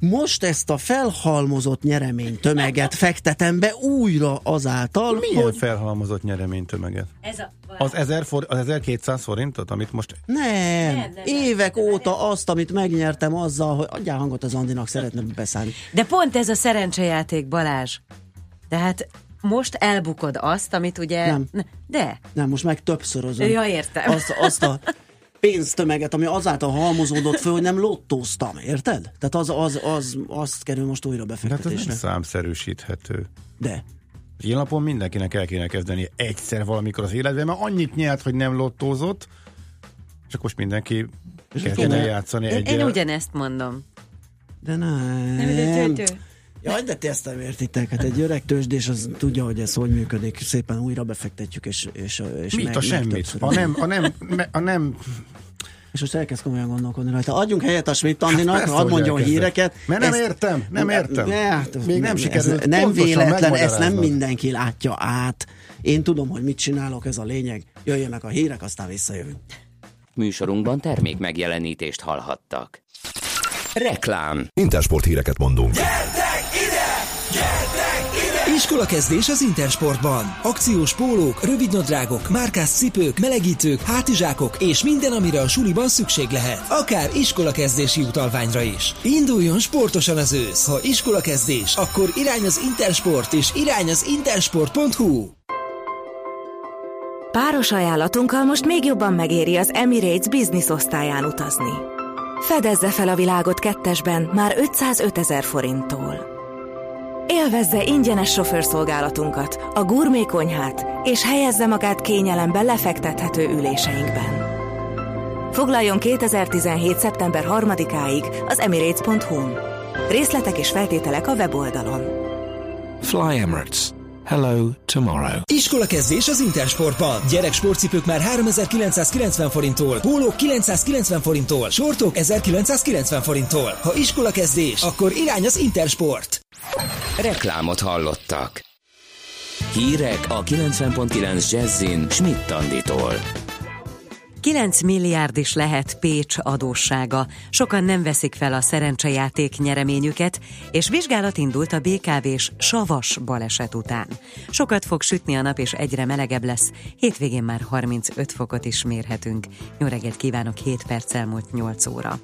most ezt a felhalmozott nyeremény tömeget fektetem be újra azáltal, Milyen hogy... felhalmozott nyereménytömeget? Ez a, Az, 1000 for, az 1200 forintot, amit most... Nem, Nem, nem, nem, évek nem, óta azt, amit megnyertem azzal, hogy adjál hangot az Andinak, szeretne beszállni. De pont ez a szerencsejáték, Balázs. Tehát most elbukod azt, amit ugye... Nem. De. Nem, most meg többszörözöm. Ja, értem. Azt, azt a pénztömeget, ami azáltal halmozódott föl, hogy nem lottóztam, érted? Tehát az, az, az, azt kerül most újra De hát ez nem befektetésre. számszerűsíthető. De. Ilyen napon mindenkinek el kéne kezdeni egyszer valamikor az életben, mert annyit nyert, hogy nem lottózott, és akkor most mindenki kezdjen el játszani Én, én ugyanezt mondom. De nem. Nem, de Jaj, de ti ezt nem értitek. Hát egy öreg tőzsdés az tudja, hogy ez hogy működik. Szépen újra befektetjük, és, és, és Mit meg, a semmit? A nem, a nem, a nem És most elkezd komolyan gondolkodni rajta. Adjunk helyet a Schmidt Andinak, persze, hadd mondjon híreket. Mert nem Ezt- értem, nem értem. Ne, hát, Még nem ez sikerült Nem véletlen, ezt nem mindenki látja át. Én tudom, hogy mit csinálok, ez a lényeg. Jöjjenek a hírek, aztán visszajövünk. Műsorunkban termék megjelenítést hallhattak. Reklám. Intersport híreket mondunk. Iskolakezdés az Intersportban. Akciós pólók, rövidnadrágok, márkás cipők, melegítők, hátizsákok és minden, amire a suliban szükség lehet. Akár iskolakezdési utalványra is. Induljon sportosan az ősz. Ha iskolakezdés, akkor irány az Intersport és irány az intersport.hu. Páros ajánlatunkkal most még jobban megéri az Emirates Business osztályán utazni. Fedezze fel a világot kettesben már 505 ezer forinttól. Élvezze ingyenes sofőrszolgálatunkat, a gourmet konyhát, és helyezze magát kényelembe lefektethető üléseinkben. Foglaljon 2017. szeptember 3-áig az emirates.hu-n. Részletek és feltételek a weboldalon. Fly Emirates. Hello tomorrow. Iskolakezdés az Intersportban. Gyerek sportcipők már 3990 forinttól, pólók 990 forinttól, sortok 1990 forinttól. Ha iskolakezdés, akkor irány az Intersport. Reklámot hallottak. Hírek a 90.9 Jazzin Schmidt Anditól. 9 milliárd is lehet Pécs adóssága. Sokan nem veszik fel a szerencsejáték nyereményüket, és vizsgálat indult a BKV-s savas baleset után. Sokat fog sütni a nap, és egyre melegebb lesz. Hétvégén már 35 fokot is mérhetünk. Jó reggelt kívánok, 7 perc elmúlt 8 óra.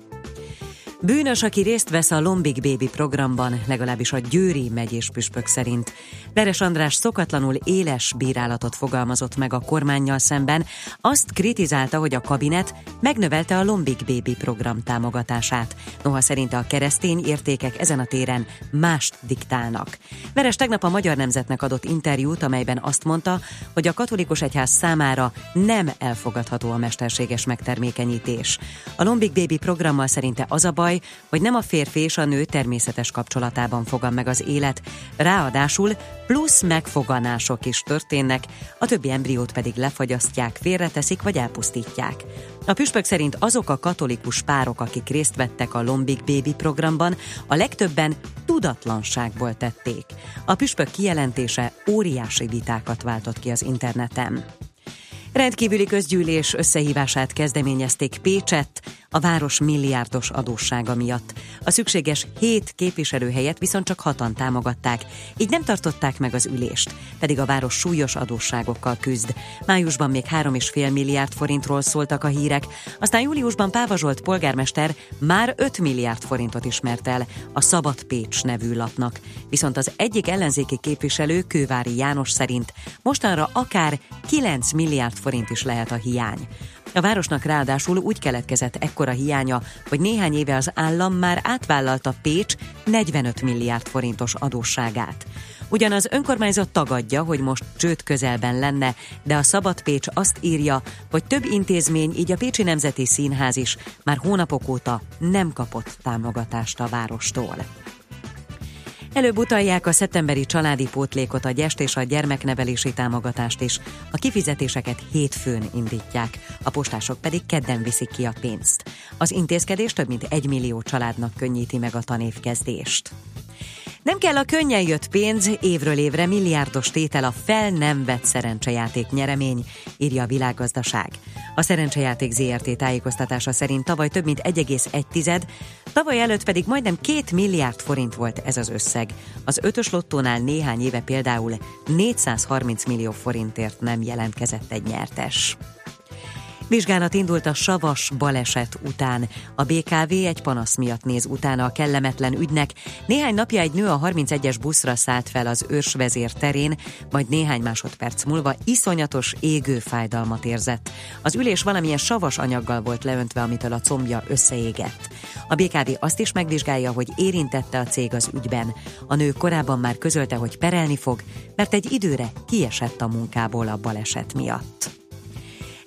Bűnös, aki részt vesz a Lombik Baby programban, legalábbis a Győri megyés püspök szerint. Veres András szokatlanul éles bírálatot fogalmazott meg a kormányjal szemben, azt kritizálta, hogy a kabinet megnövelte a Lombik Baby program támogatását. Noha szerinte a keresztény értékek ezen a téren mást diktálnak. Veres tegnap a Magyar Nemzetnek adott interjút, amelyben azt mondta, hogy a katolikus egyház számára nem elfogadható a mesterséges megtermékenyítés. A Lombik Baby programmal szerinte az a baj, hogy nem a férfi és a nő természetes kapcsolatában fogan meg az élet, ráadásul plusz megfoganások is történnek, a többi embriót pedig lefagyasztják, félreteszik vagy elpusztítják. A püspök szerint azok a katolikus párok, akik részt vettek a Lombik Baby programban, a legtöbben tudatlanságból tették. A püspök kijelentése óriási vitákat váltott ki az interneten. Rendkívüli közgyűlés összehívását kezdeményezték Pécsett a város milliárdos adóssága miatt. A szükséges hét képviselőhelyet viszont csak hatan támogatták, így nem tartották meg az ülést, pedig a város súlyos adósságokkal küzd. Májusban még 3,5 milliárd forintról szóltak a hírek, aztán júliusban Páva Zsolt polgármester már 5 milliárd forintot ismert el a Szabad Pécs nevű lapnak. Viszont az egyik ellenzéki képviselő Kővári János szerint mostanra akár 9 milliárd forint is lehet a hiány. A városnak ráadásul úgy keletkezett ekkora hiánya, hogy néhány éve az állam már átvállalta Pécs 45 milliárd forintos adósságát. Ugyan az önkormányzat tagadja, hogy most csőd közelben lenne, de a Szabad Pécs azt írja, hogy több intézmény, így a Pécsi Nemzeti Színház is már hónapok óta nem kapott támogatást a várostól. Előbb utalják a szeptemberi családi pótlékot, a gyest és a gyermeknevelési támogatást is. A kifizetéseket hétfőn indítják, a postások pedig kedden viszik ki a pénzt. Az intézkedés több mint egy millió családnak könnyíti meg a tanévkezdést. Nem kell a könnyen jött pénz, évről évre milliárdos tétel a fel nem vett szerencsejáték nyeremény, írja a világgazdaság. A szerencsejáték ZRT tájékoztatása szerint tavaly több mint 1,1, tavaly előtt pedig majdnem 2 milliárd forint volt ez az összeg. Az ötös lottónál néhány éve például 430 millió forintért nem jelentkezett egy nyertes. Vizsgálat indult a savas baleset után. A BKV egy panasz miatt néz utána a kellemetlen ügynek. Néhány napja egy nő a 31-es buszra szállt fel az őrsvezér terén, majd néhány másodperc múlva iszonyatos égő fájdalmat érzett. Az ülés valamilyen savas anyaggal volt leöntve, amitől a combja összeégett. A BKV azt is megvizsgálja, hogy érintette a cég az ügyben. A nő korábban már közölte, hogy perelni fog, mert egy időre kiesett a munkából a baleset miatt.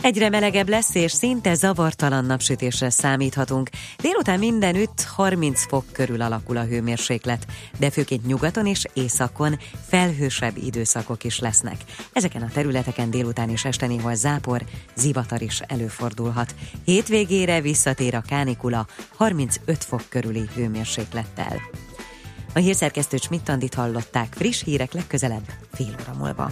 Egyre melegebb lesz, és szinte zavartalan napsütésre számíthatunk. Délután mindenütt 30 fok körül alakul a hőmérséklet, de főként nyugaton és északon felhősebb időszakok is lesznek. Ezeken a területeken délután és este néhol zápor, zivatar is előfordulhat. Hétvégére visszatér a kánikula 35 fok körüli hőmérséklettel. A hírszerkesztő Csmittandit hallották, friss hírek legközelebb, fél óra múlva.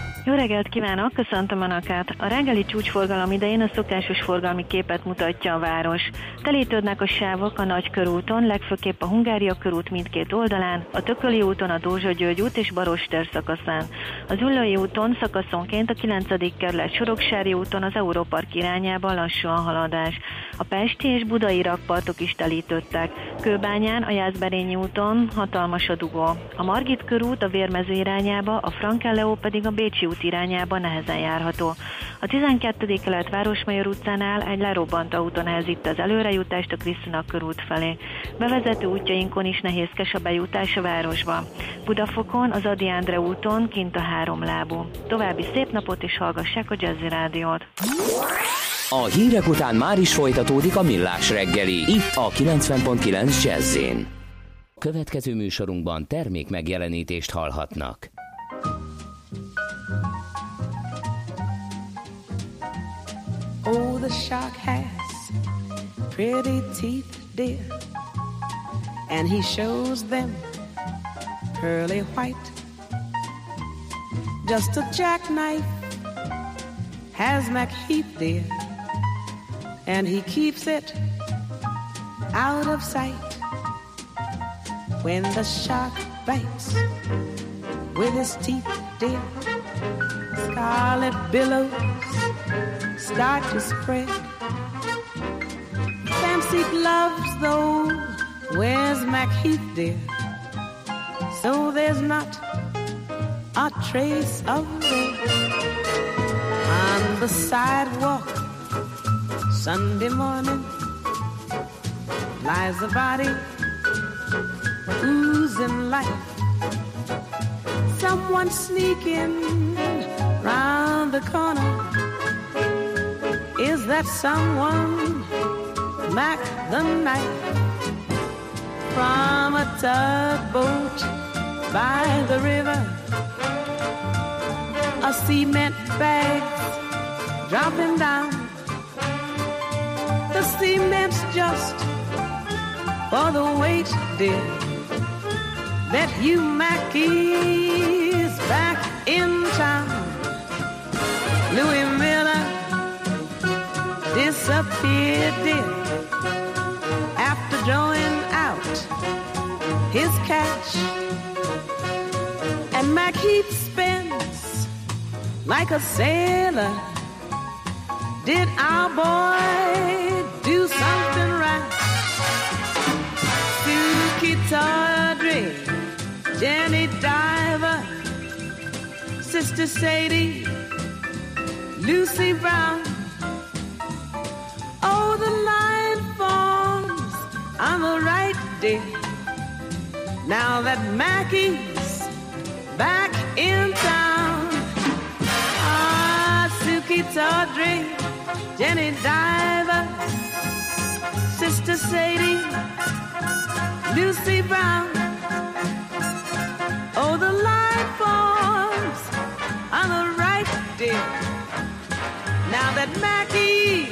Jó reggelt kívánok, köszöntöm Önöket! A reggeli csúcsforgalom idején a szokásos forgalmi képet mutatja a város. Telítődnek a sávok a Nagykörúton, legfőképp a Hungária körút mindkét oldalán, a Tököli úton, a Dózsa György út és Baroster szakaszán. Az Üllői úton szakaszonként a 9. kerület Soroksári úton az Európark irányába lassú a haladás. A Pesti és Budai rakpartok is telítődtek. Kőbányán, a Jászberényi úton hatalmas a dugó. A Margit körút a Vérmező irányába, a Frankelleó pedig a Bécsi út irányába nehezen járható. A 12. kelet Városmajor utcánál egy lerobbant autó nehezít az előrejutást a Krisztina körút felé. Bevezető útjainkon is nehézkes a bejutás a városba. Budafokon, az Adi Endre úton kint a három lábú. További szép napot és hallgassák a Jazzy Rádiót. A hírek után már is folytatódik a millás reggeli, itt a 90.9 jazz Következő műsorunkban termék megjelenítést hallhatnak. Oh, the shark has pretty teeth, dear, and he shows them pearly white. Just a jackknife has MacHeath, dear and he keeps it out of sight. When the shark bites with his teeth, dear, scarlet billows start to spread. Fancy gloves, though, where's MacHeath, dear? So there's not a trace of red on the sidewalk Sunday morning lies a body oozing life. Someone sneaking round the corner. Is that someone Mac the Knife from a tugboat by the river? A cement bag dropping down the cement's just for the weight, dear. Bet you Mackey's back in town. Louis disappeared, dear, after drawing out his cash. And Mackheath spends like a sailor. Did our boy do something right. Suki Tawdry, Jenny Diver, Sister Sadie, Lucy Brown. Oh, the line forms on the right, dear. Now that Mackie's back in town. Ah, Suki Tawdry, Jenny Diver, Sister Sadie, Lucy Brown. Oh, the light forms on the right, dear. Now that Mackie's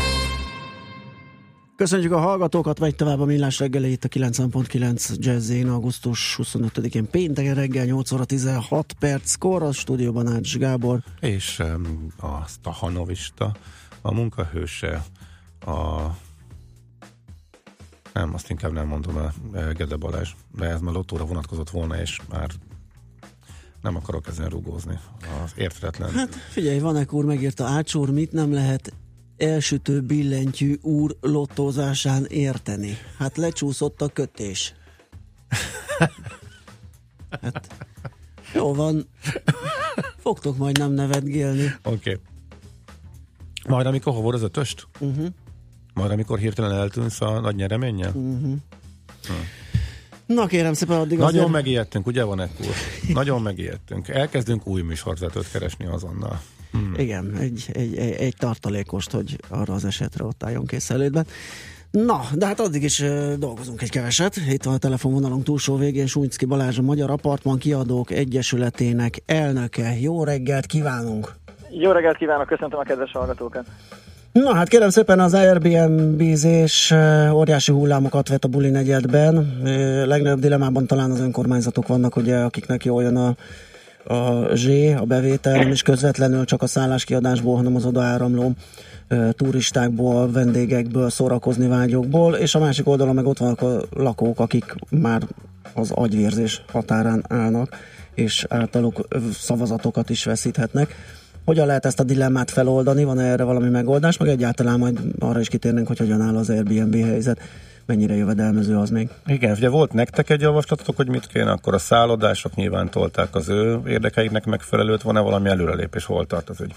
Köszönjük a hallgatókat, megy tovább a millás reggeli itt a 90.9 Jazzén, augusztus 25-én pénteken reggel 8 óra 16 perckor, a stúdióban Ács Gábor. És um, a Stahanovista, a munkahőse, a nem, azt inkább nem mondom el, eh, Gede Balázs, de ez már lottóra vonatkozott volna, és már nem akarok ezen rugózni. Az érthetetlen. Hát figyelj, Vanek úr megírta, Ács úr, mit nem lehet elsütő billentyű úr lottózásán érteni? Hát lecsúszott a kötés. Hát, jó van, fogtok majd nem nevetgélni. Oké. Okay. Majd amikor hova az ötöst? Uh-huh. Majd amikor hirtelen eltűnsz a nagy nyereménnyel? Uh-huh. Na kérem szépen, addig Nagyon azért... megijedtünk, ugye van úr? Nagyon megijedtünk. Elkezdünk új műsorvezetőt keresni azonnal. Hmm. Igen, egy, egy, egy, egy tartalékost, hogy arra az esetre ott álljon készenlétben. Na, de hát addig is uh, dolgozunk egy keveset. Itt van a telefonvonalunk túlsó végén Súnycki Balázs, a Magyar Apartman Kiadók Egyesületének elnöke. Jó reggelt kívánunk! Jó reggelt kívánok, köszöntöm a kedves hallgatókat! Na hát kérem szépen az Airbnb-zés óriási hullámokat vett a buli negyedben. Legnagyobb dilemában talán az önkormányzatok vannak, ugye, akiknek jól jön a, a zsé, a bevétel, nem is közvetlenül csak a szálláskiadásból, hanem az odaáramló turistákból, vendégekből, szórakozni vágyokból, és a másik oldalon meg ott vannak a lakók, akik már az agyvérzés határán állnak, és általuk szavazatokat is veszíthetnek. Hogyan lehet ezt a dilemmát feloldani? Van erre valami megoldás? Meg egyáltalán majd arra is kitérnénk, hogy hogyan áll az Airbnb helyzet. Mennyire jövedelmező az még? Igen, ugye volt nektek egy javaslatotok, hogy mit kéne, akkor a szállodások nyilván tolták az ő érdekeiknek megfelelőt, van-e valami előrelépés, hol tart az ügy?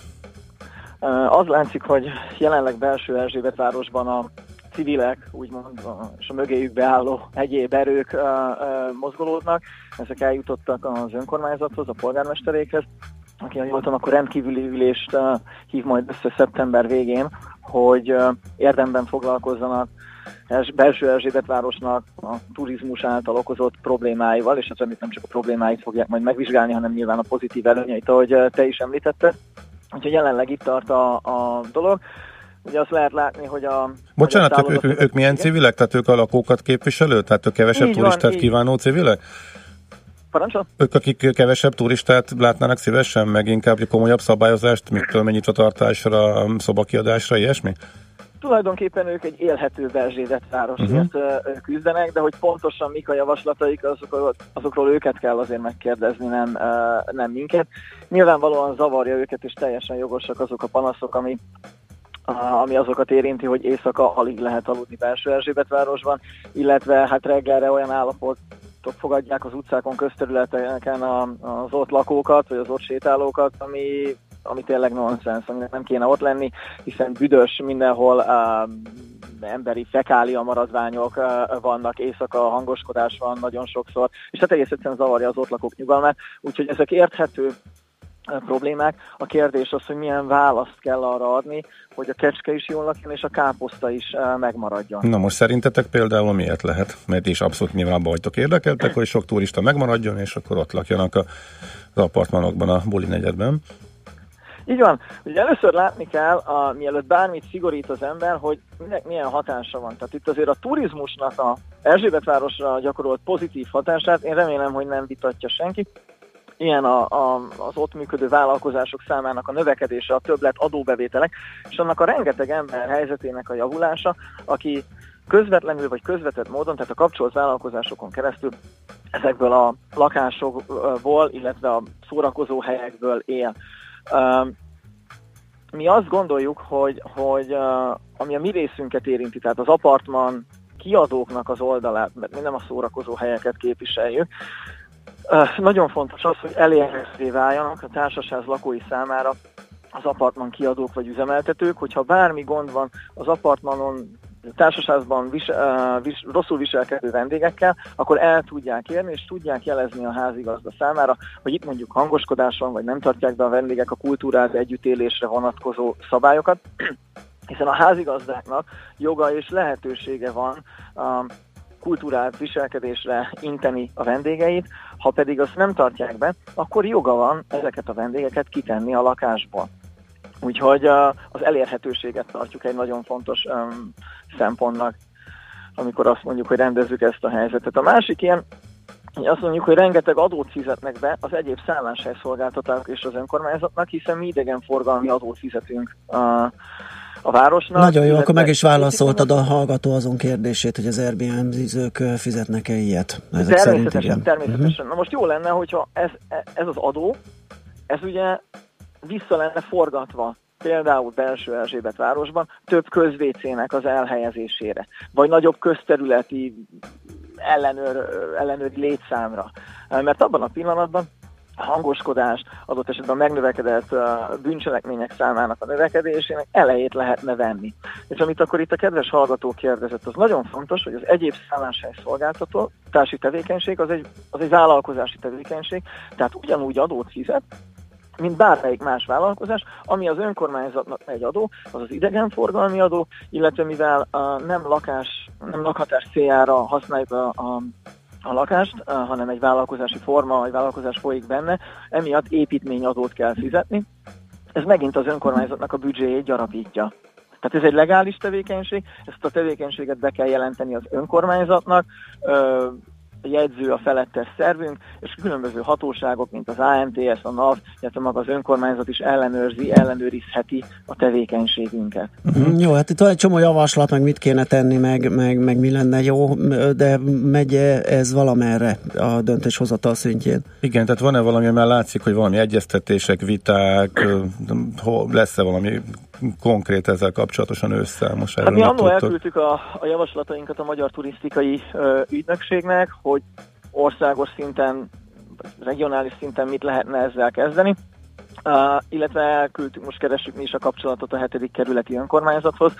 Az látszik, hogy jelenleg belső Erzsébet városban a civilek, úgymond, és a mögéjük beálló egyéb erők uh, uh, mozgolódnak. Ezek eljutottak az önkormányzathoz, a polgármesterékhez, aki a jól akkor rendkívüli ülést uh, hív majd össze szeptember végén, hogy uh, érdemben foglalkozzanak belső Erzsébet városnak a turizmus által okozott problémáival, és hát nem csak a problémáit fogják majd megvizsgálni, hanem nyilván a pozitív előnyeit, ahogy te is említetted. Úgyhogy jelenleg itt tart a, a dolog. Ugye azt lehet látni, hogy a... Bocsánat, ők, ők, ők milyen civilek? Tehát ők a lakókat képviselő? Tehát ők kevesebb így turistát van, kívánó civilek? Parancsol? Ők, akik kevesebb turistát látnának szívesen, meg inkább komolyabb szabályozást, mitől mennyi tartásra, szobakiadásra, ilyesmi? tulajdonképpen ők egy élhető Berzsédet városért uh-huh. küzdenek, de hogy pontosan mik a javaslataik, azokról, azokról őket kell azért megkérdezni, nem, nem minket. Nyilvánvalóan zavarja őket, és teljesen jogosak azok a panaszok, ami ami azokat érinti, hogy éjszaka alig lehet aludni belső Erzsébet városban, illetve hát reggelre olyan állapotok fogadják az utcákon, közterületeken az ott lakókat, vagy az ott sétálókat, ami ami tényleg nonsens, aminek nem kéne ott lenni, hiszen büdös mindenhol uh, emberi fekália maradványok vannak, éjszaka hangoskodás van nagyon sokszor, és hát egész egyszerűen zavarja az ott lakók nyugalmát, úgyhogy ezek érthető problémák. A kérdés az, hogy milyen választ kell arra adni, hogy a kecske is jól lakjon, és a káposzta is megmaradjon. Na most szerintetek például miért lehet? Mert is abszolút nyilván vagytok érdekeltek, hogy sok turista megmaradjon, és akkor ott lakjanak az apartmanokban, a buli negyedben. Így van. Ugye először látni kell, a, mielőtt bármit szigorít az ember, hogy minek milyen hatása van. Tehát itt azért a turizmusnak a Erzsébetvárosra gyakorolt pozitív hatását én remélem, hogy nem vitatja senki. Ilyen a, a, az ott működő vállalkozások számának a növekedése, a többlet adóbevételek, és annak a rengeteg ember helyzetének a javulása, aki közvetlenül vagy közvetett módon, tehát a kapcsolt vállalkozásokon keresztül ezekből a lakásokból, illetve a szórakozó helyekből él. Mi azt gondoljuk, hogy, hogy ami a mi részünket érinti, tehát az apartman kiadóknak az oldalát, mert mi nem a szórakozó helyeket képviseljük, nagyon fontos az, hogy elérhetővé váljanak a társaság lakói számára az apartman kiadók vagy üzemeltetők, hogyha bármi gond van az apartmanon társaságban vis, uh, vis, rosszul viselkedő vendégekkel, akkor el tudják érni, és tudják jelezni a házigazda számára, hogy itt mondjuk hangoskodás van, vagy nem tartják be a vendégek a kultúrát együttélésre vonatkozó szabályokat, hiszen a házigazdáknak joga és lehetősége van uh, kultúrált viselkedésre inteni a vendégeit, ha pedig azt nem tartják be, akkor joga van ezeket a vendégeket kitenni a lakásból. Úgyhogy az elérhetőséget tartjuk egy nagyon fontos szempontnak, amikor azt mondjuk, hogy rendezzük ezt a helyzetet. A másik ilyen, azt mondjuk, hogy rengeteg adót fizetnek be az egyéb szálláshelyszolgáltatók és az önkormányzatnak, hiszen mi idegenforgalmi adót fizetünk a városnak. Nagyon jó, akkor meg is válaszoltad a hallgató azon kérdését, hogy az Airbnb-zők fizetnek-e ilyet? Ezek természetesen, természetesen. Uh-huh. Na most jó lenne, hogyha ez, ez az adó, ez ugye vissza lenne forgatva például belső Erzsébet városban több közvécének az elhelyezésére, vagy nagyobb közterületi ellenőr, ellenőri létszámra. Mert abban a pillanatban hangoskodás, adott esetben a megnövekedett bűncselekmények számának a növekedésének elejét lehetne venni. És amit akkor itt a kedves hallgató kérdezett, az nagyon fontos, hogy az egyéb szálláshely szolgáltató társi tevékenység az egy, az egy vállalkozási tevékenység, tehát ugyanúgy adót fizet, mint bármelyik más vállalkozás, ami az önkormányzatnak egy adó, az az idegenforgalmi adó, illetve mivel a nem lakás, nem lakhatás céljára használjuk a, a a lakást, hanem egy vállalkozási forma, egy vállalkozás folyik benne, emiatt építményadót kell fizetni. Ez megint az önkormányzatnak a büdzséjét gyarapítja. Tehát ez egy legális tevékenység, ezt a tevékenységet be kell jelenteni az önkormányzatnak, jegyző a felettes szervünk, és különböző hatóságok, mint az AMTS, a NAV, illetve maga az önkormányzat is ellenőrzi, ellenőrizheti a tevékenységünket. Uh-huh. Jó, hát itt van egy csomó javaslat, meg mit kéne tenni, meg, meg, meg mi lenne jó, de megy ez valamerre a döntéshozatal szintjén? Igen, tehát van-e valami, mert látszik, hogy valami egyeztetések, viták, lesz-e valami konkrét ezzel kapcsolatosan ősszel? Most hát mi annól elküldtük a, a javaslatainkat a Magyar Turisztikai ö, Ügynökségnek, hogy országos szinten, regionális szinten mit lehetne ezzel kezdeni. Uh, illetve elküldtük, most keressük mi is a kapcsolatot a hetedik kerületi önkormányzathoz,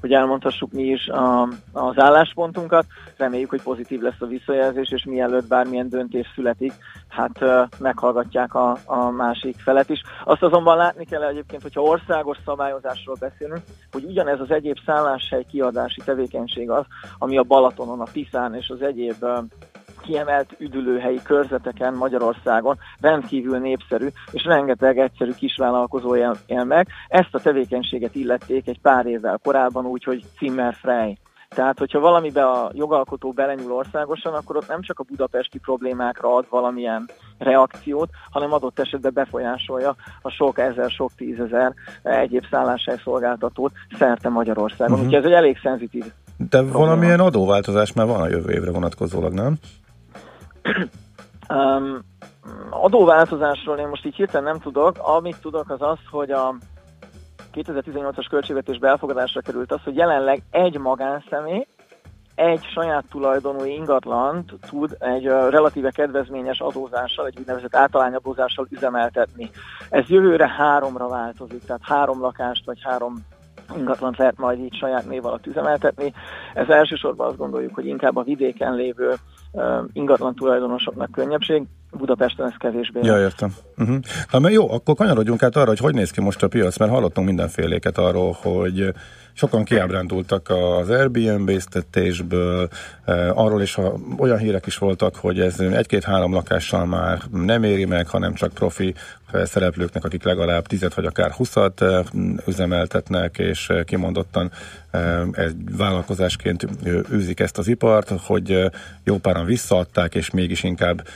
hogy elmondhassuk mi is a, az álláspontunkat. Reméljük, hogy pozitív lesz a visszajelzés, és mielőtt bármilyen döntés születik, hát meghallgatják a, a másik felet is. Azt azonban látni kell egyébként, hogyha országos szabályozásról beszélünk, hogy ugyanez az egyéb szálláshely kiadási tevékenység az, ami a Balatonon, a Tiszán és az egyéb kiemelt üdülőhelyi körzeteken Magyarországon rendkívül népszerű, és rengeteg egyszerű kisvállalkozó él, él meg. Ezt a tevékenységet illették egy pár évvel korábban úgy, hogy Zimmer Frey. Tehát, hogyha valamibe a jogalkotó belenyúl országosan, akkor ott nem csak a budapesti problémákra ad valamilyen reakciót, hanem adott esetben befolyásolja a sok ezer, sok tízezer egyéb szolgáltatót szerte Magyarországon. Uh-huh. Úgyhogy ez egy elég szenzitív De valamilyen adóváltozás már van a jövő évre vonatkozólag, nem? Um, adóváltozásról én most így hirtelen nem tudok. Amit tudok az az, hogy a 2018-as költségvetésbe elfogadásra került az, hogy jelenleg egy magánszemély egy saját tulajdonú ingatlant tud egy relatíve kedvezményes adózással, egy úgynevezett általányadózással üzemeltetni. Ez jövőre háromra változik, tehát három lakást vagy három ingatlant lehet majd így saját név alatt üzemeltetni. Ez elsősorban azt gondoljuk, hogy inkább a vidéken lévő ingatlan tulajdonosoknak könnyebbség, Budapesten ez kevésbé. Ja, értem. Uh-huh. Na, jó, akkor kanyarodjunk át arra, hogy hogy néz ki most a piac, mert hallottunk mindenféléket arról, hogy sokan kiábrándultak az Airbnb-ztetésből, arról is ha olyan hírek is voltak, hogy ez egy-két-három lakással már nem éri meg, hanem csak profi szereplőknek, akik legalább tizet vagy akár huszat üzemeltetnek, és kimondottan egy vállalkozásként űzik ezt az ipart, hogy jó páran visszaadták, és mégis inkább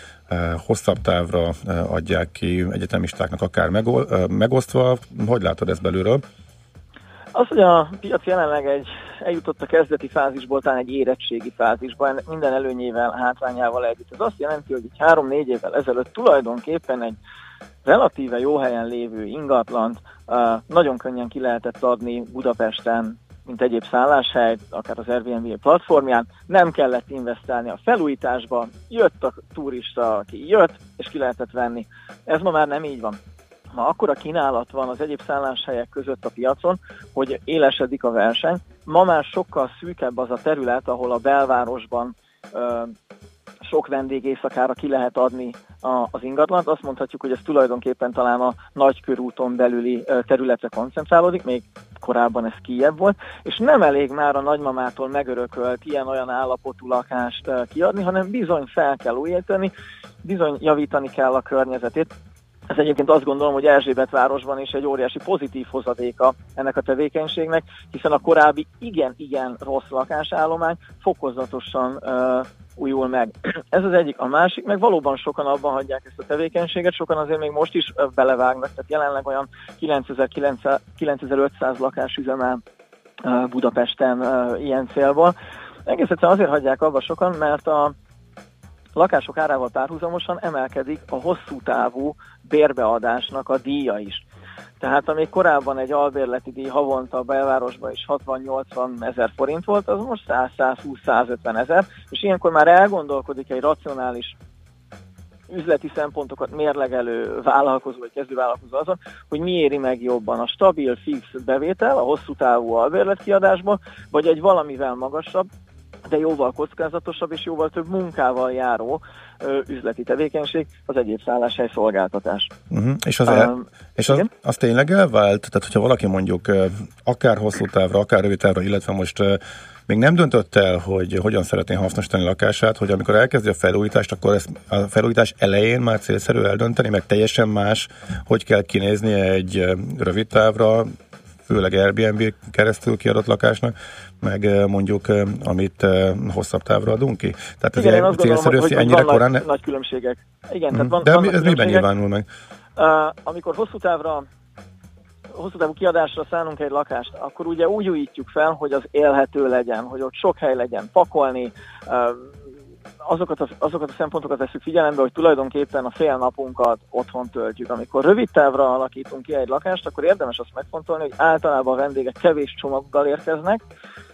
hosszabb távra adják ki egyetemistáknak akár megosztva. Hogy látod ezt belülről? Az, hogy a piac jelenleg egy, eljutott a kezdeti fázisból, talán egy érettségi fázisban, minden előnyével, hátrányával együtt. Ez azt jelenti, hogy egy három-négy évvel ezelőtt tulajdonképpen egy relatíve jó helyen lévő ingatlant uh, nagyon könnyen ki lehetett adni Budapesten, mint egyéb szálláshely, akár az Airbnb platformján, nem kellett investálni a felújításba, jött a turista, aki jött, és ki lehetett venni. Ez ma már nem így van ma akkora kínálat van az egyéb szálláshelyek között a piacon, hogy élesedik a verseny. Ma már sokkal szűkebb az a terület, ahol a belvárosban ö, sok vendég éjszakára ki lehet adni a, az ingatlant. Azt mondhatjuk, hogy ez tulajdonképpen talán a nagykörúton belüli területre koncentrálódik, még korábban ez kiebb volt, és nem elég már a nagymamától megörökölt ilyen-olyan állapotú lakást kiadni, hanem bizony fel kell újítani, bizony javítani kell a környezetét. Ez egyébként azt gondolom, hogy Erzsébet városban is egy óriási pozitív hozadéka ennek a tevékenységnek, hiszen a korábbi igen-igen rossz lakásállomány fokozatosan uh, újul meg. Ez az egyik. A másik, meg valóban sokan abban hagyják ezt a tevékenységet, sokan azért még most is belevágnak, tehát jelenleg olyan 9500 lakás üzemel Budapesten ilyen célból. Egész egyszerűen azért hagyják abba sokan, mert a lakások árával párhuzamosan emelkedik a hosszú távú bérbeadásnak a díja is. Tehát amíg korábban egy albérleti díj havonta a belvárosban is 60-80 ezer forint volt, az most 100-120-150 ezer, és ilyenkor már elgondolkodik egy racionális üzleti szempontokat mérlegelő vállalkozó vagy kezdővállalkozó azon, hogy mi éri meg jobban a stabil, fix bevétel a hosszú távú albérlet kiadásból, vagy egy valamivel magasabb, de jóval kockázatosabb és jóval több munkával járó üzleti tevékenység az egyéb szálláshely szolgáltatás. Uh-huh. És, az, el, um, és az, az tényleg elvált? Tehát, hogyha valaki mondjuk akár hosszú távra, akár rövid távra, illetve most még nem döntött el, hogy hogyan szeretné hasznosítani lakását, hogy amikor elkezdi a felújítást, akkor ezt a felújítás elején már célszerű eldönteni, meg teljesen más, hogy kell kinézni egy rövid távra, főleg Airbnb keresztül kiadott lakásnak, meg mondjuk amit hosszabb távra adunk ki. Tehát ez Igen, célszerű, hogy, hogy ennyire korán... Nagy, nagy különbségek. Igen, hmm. tehát van, De ez miben nyilvánul meg? Uh, amikor hosszú távra hosszú távú kiadásra szánunk egy lakást, akkor ugye úgy újítjuk fel, hogy az élhető legyen, hogy ott sok hely legyen pakolni, azokat a, azokat a szempontokat veszük figyelembe, hogy tulajdonképpen a fél napunkat otthon töltjük. Amikor rövid távra alakítunk ki egy lakást, akkor érdemes azt megfontolni, hogy általában a vendégek kevés csomaggal érkeznek,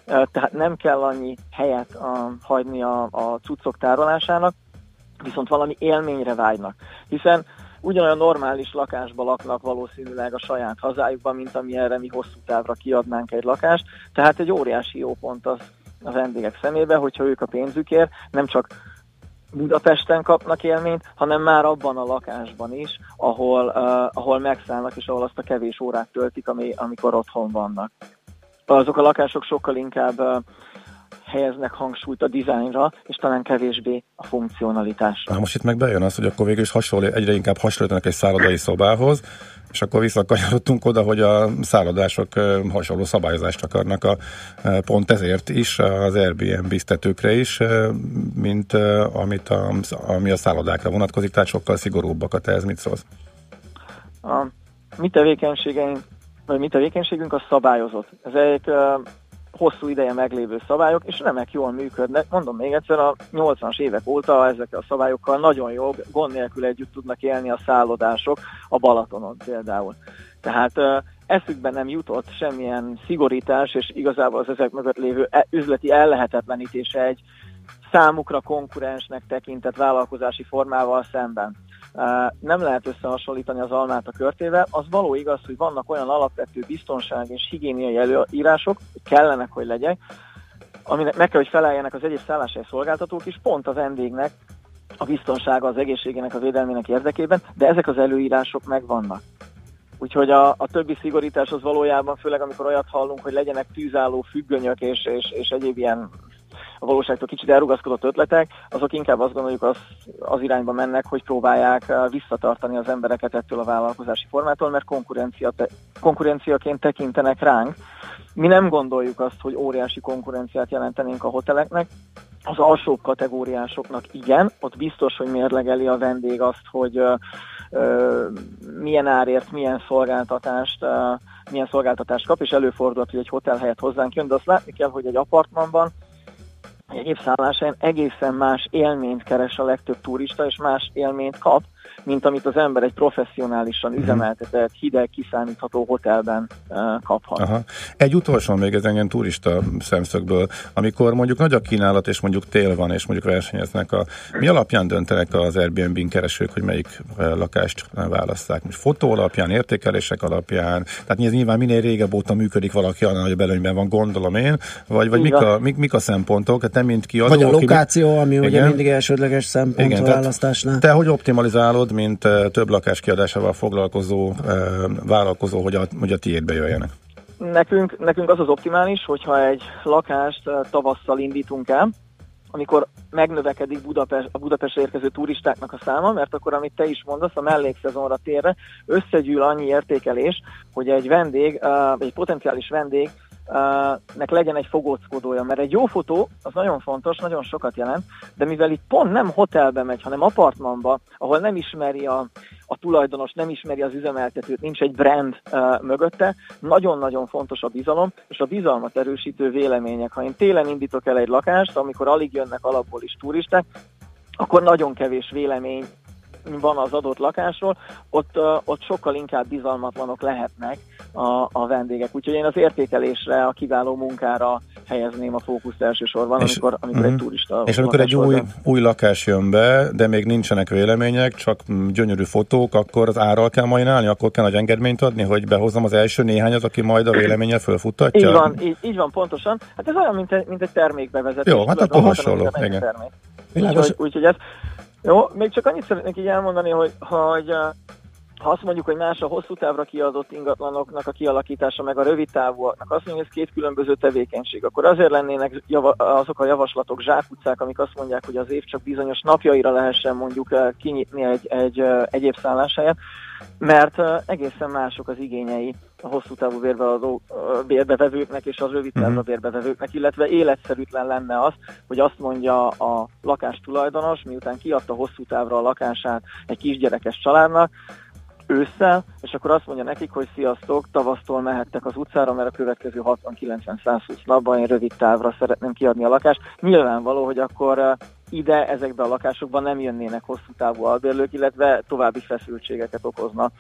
tehát nem kell annyi helyet a, hagyni a, a cuccok tárolásának, viszont valami élményre vágynak. Hiszen ugyanolyan normális lakásba laknak valószínűleg a saját hazájukban, mint amilyenre mi hosszú távra kiadnánk egy lakást, tehát egy óriási jó pont az a vendégek szemébe, hogyha ők a pénzükért nem csak Budapesten kapnak élményt, hanem már abban a lakásban is, ahol, uh, ahol megszállnak, és ahol azt a kevés órát töltik, ami, amikor otthon vannak. Azok a lakások sokkal inkább uh, helyeznek hangsúlyt a dizájnra, és talán kevésbé a funkcionalitásra. Na most itt meg bejön az, hogy akkor végül is hasonló, egyre inkább hasonlítanak egy szállodai szobához, és akkor visszakanyarodtunk oda, hogy a szállodások hasonló szabályozást akarnak a, pont ezért is az Airbnb biztetőkre is, mint amit a, ami a szállodákra vonatkozik, tehát sokkal szigorúbbakat ez mit szólsz? A mi tevékenységeink, vagy mi tevékenységünk a szabályozott. Ezek hosszú ideje meglévő szabályok, és remek jól működnek. Mondom még egyszer, a 80-as évek óta ezekkel a szabályokkal nagyon jó, gond nélkül együtt tudnak élni a szállodások a Balatonon például. Tehát eszükben nem jutott semmilyen szigorítás, és igazából az ezek mögött lévő e, üzleti ellehetetlenítése egy számukra konkurensnek tekintett vállalkozási formával szemben nem lehet összehasonlítani az almát a körtével. Az való igaz, hogy vannak olyan alapvető biztonság és higiéniai előírások, kellenek, hogy legyek, aminek meg kell, hogy feleljenek az egyes szálláshely szolgáltatók is, pont a vendégnek a biztonsága, az egészségének, a védelmének érdekében, de ezek az előírások megvannak. Úgyhogy a, a többi szigorítás az valójában, főleg amikor olyat hallunk, hogy legyenek tűzálló függönyök és, és, és egyéb ilyen a valóságtól kicsit elrugaszkodott ötletek, azok inkább azt gondoljuk az, az irányba mennek, hogy próbálják eh, visszatartani az embereket ettől a vállalkozási formától, mert konkurencia te, konkurenciaként tekintenek ránk. Mi nem gondoljuk azt, hogy óriási konkurenciát jelentenénk a hoteleknek, az alsó kategóriásoknak igen, ott biztos, hogy mérlegeli a vendég azt, hogy ö, ö, milyen árért, milyen szolgáltatást, milyen szolgáltatást kap, és előfordulhat, hogy egy hotel helyett hozzánk jön, de azt látni kell, hogy egy apartmanban egy évszállásán egészen más élményt keres a legtöbb turista, és más élményt kap, mint amit az ember egy professzionálisan mhm. üzemeltetett, hideg, kiszámítható hotelben kaphat. Aha. Egy utolsó még ez engem turista szemszögből, amikor mondjuk nagy a kínálat, és mondjuk tél van, és mondjuk versenyeznek, a, mi alapján döntenek az Airbnb-n keresők, hogy melyik lakást választák? Most fotó alapján, értékelések alapján, tehát ez nyilván minél régebb óta működik valaki, annál nagyobb előnyben van, gondolom én, vagy, vagy mik, a, mik, mik a szempontok? Hát nem mint kiadó. Vagy a lokáció, ami igen. ugye mindig elsődleges szempont igen, a választásnál. Te hogy optimalizálod tudod, mint uh, több lakás kiadásával foglalkozó uh, vállalkozó, hogy a, hogy a tiédbe jöjjenek? Nekünk, nekünk az az optimális, hogyha egy lakást uh, tavasszal indítunk el, amikor megnövekedik Budapest, a Budapestre érkező turistáknak a száma, mert akkor, amit te is mondasz, a mellékszezonra térve összegyűl annyi értékelés, hogy egy vendég, egy potenciális vendég nek legyen egy fogóckodója, mert egy jó fotó az nagyon fontos, nagyon sokat jelent, de mivel itt pont nem hotelbe megy, hanem apartmanba, ahol nem ismeri a, a tulajdonos, nem ismeri az üzemeltetőt, nincs egy brand uh, mögötte, nagyon-nagyon fontos a bizalom, és a bizalmat erősítő vélemények. Ha én télen indítok el egy lakást, amikor alig jönnek alapból is turisták, akkor nagyon kevés vélemény van az adott lakásról, ott, ott sokkal inkább bizalmatlanok lehetnek a, a vendégek. Úgyhogy én az értékelésre, a kiváló munkára helyezném a fókuszt elsősorban, és, amikor, amikor uh-huh. egy mhm. turista És amikor egy új, új lakás jön be, de még nincsenek vélemények, csak gyönyörű fotók, akkor az árral kell majnálni, akkor kell nagy engedményt adni, hogy behozzam az első néhányat, aki majd a véleménye fölfuttatja? Így van, így, így van, pontosan. Hát ez olyan, mint egy, mint egy termékbevezetés. Jó, hát akkor hasonló. Igen. Úgyhogy, úgyhogy ez, jó, még csak annyit szeretnék így elmondani, hogy, hogy ha azt mondjuk, hogy más a hosszú távra kiadott ingatlanoknak a kialakítása, meg a rövid távúaknak, azt mondjuk, hogy ez két különböző tevékenység, akkor azért lennének java, azok a javaslatok, zsákutcák, amik azt mondják, hogy az év csak bizonyos napjaira lehessen mondjuk kinyitni egy, egy egyéb szálláshelyet, mert egészen mások az igényei a hosszú távú bérbeadó, bérbevevőknek és az rövid távú mhm. bérbevevőknek, illetve életszerűtlen lenne az, hogy azt mondja a lakás tulajdonos, miután kiadta hosszú távra a lakását egy kisgyerekes családnak, ősszel, és akkor azt mondja nekik, hogy sziasztok, tavasztól mehettek az utcára, mert a következő 60-90-120 napban én rövid távra szeretném kiadni a lakást. Nyilvánvaló, hogy akkor ide, ezekbe a lakásokban nem jönnének hosszú távú albérlők, illetve további feszültségeket okozna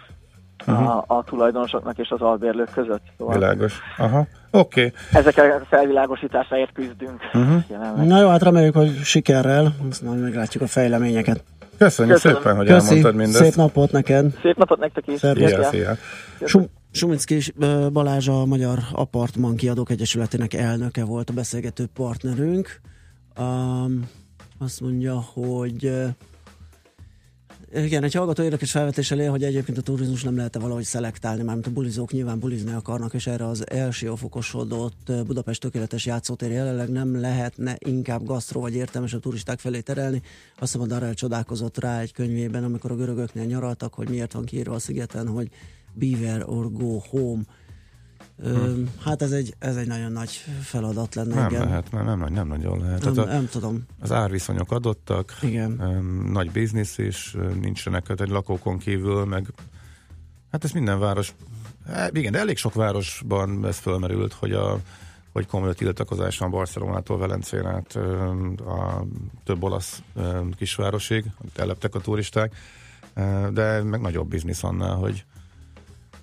uh-huh. a, a tulajdonosoknak és az albérlők között. Szóval Világos. Aha. Oké. Okay. Ezekkel a felvilágosításáért küzdünk. Uh-huh. Na jó, hát reméljük, hogy sikerrel, azt majd meglátjuk a fejleményeket. Köszönjük Köszönöm. szépen, hogy Köszi. elmondtad mindezt. Szép napot neked. Szép napot nektek is. Szia, szia. Suminski Balázs a Magyar Apartman Kiadók Egyesületének elnöke volt a beszélgető partnerünk. Um, azt mondja, hogy igen, egy hallgató érdekes felvetéssel él, hogy egyébként a turizmus nem lehet-e valahogy szelektálni, mármint a bulizók nyilván bulizni akarnak, és erre az első fokosodott Budapest tökéletes játszótér jelenleg nem lehetne inkább gasztró vagy értelmes a turisták felé terelni. Azt mondom, arra csodálkozott rá egy könyvében, amikor a görögöknél nyaraltak, hogy miért van kiírva a szigeten, hogy Beaver or Go Home Hm. Hát ez egy, ez egy nagyon nagy feladat lenne. Nem igen. lehet, mert nem, nem nagyon lehet. Nem, hát a, nem tudom. Az árviszonyok adottak, igen. nagy biznisz is, nincsenek egy lakókon kívül, meg hát ez minden város, hát igen, de elég sok városban ez fölmerült, hogy a hogy komoly tiltakozás van Barcelonától Velencén át a több olasz kisvárosig, amit elleptek a turisták, de meg nagyobb biznisz annál, hogy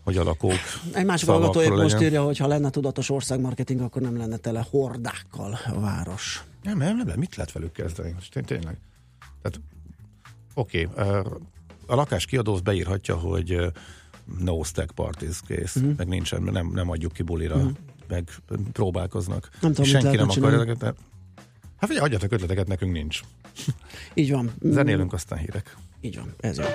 hogy a lakók Egy másik hallgató épp most írja, hogy ha lenne tudatos országmarketing, akkor nem lenne tele hordákkal a város. Nem, nem, nem, mit lehet velük kezdeni? Most tényleg. Tehát, oké, okay, a lakás kiadó beírhatja, hogy no stack parties kész, uh-huh. meg nincsen, nem, nem adjuk ki bulira, uh-huh. meg próbálkoznak. Nem tudom, Senki nem akarja ezeket. Hát figyelj, adjatok ötleteket, nekünk nincs. Így van. Zenélünk, aztán hírek. Így van, ez jó.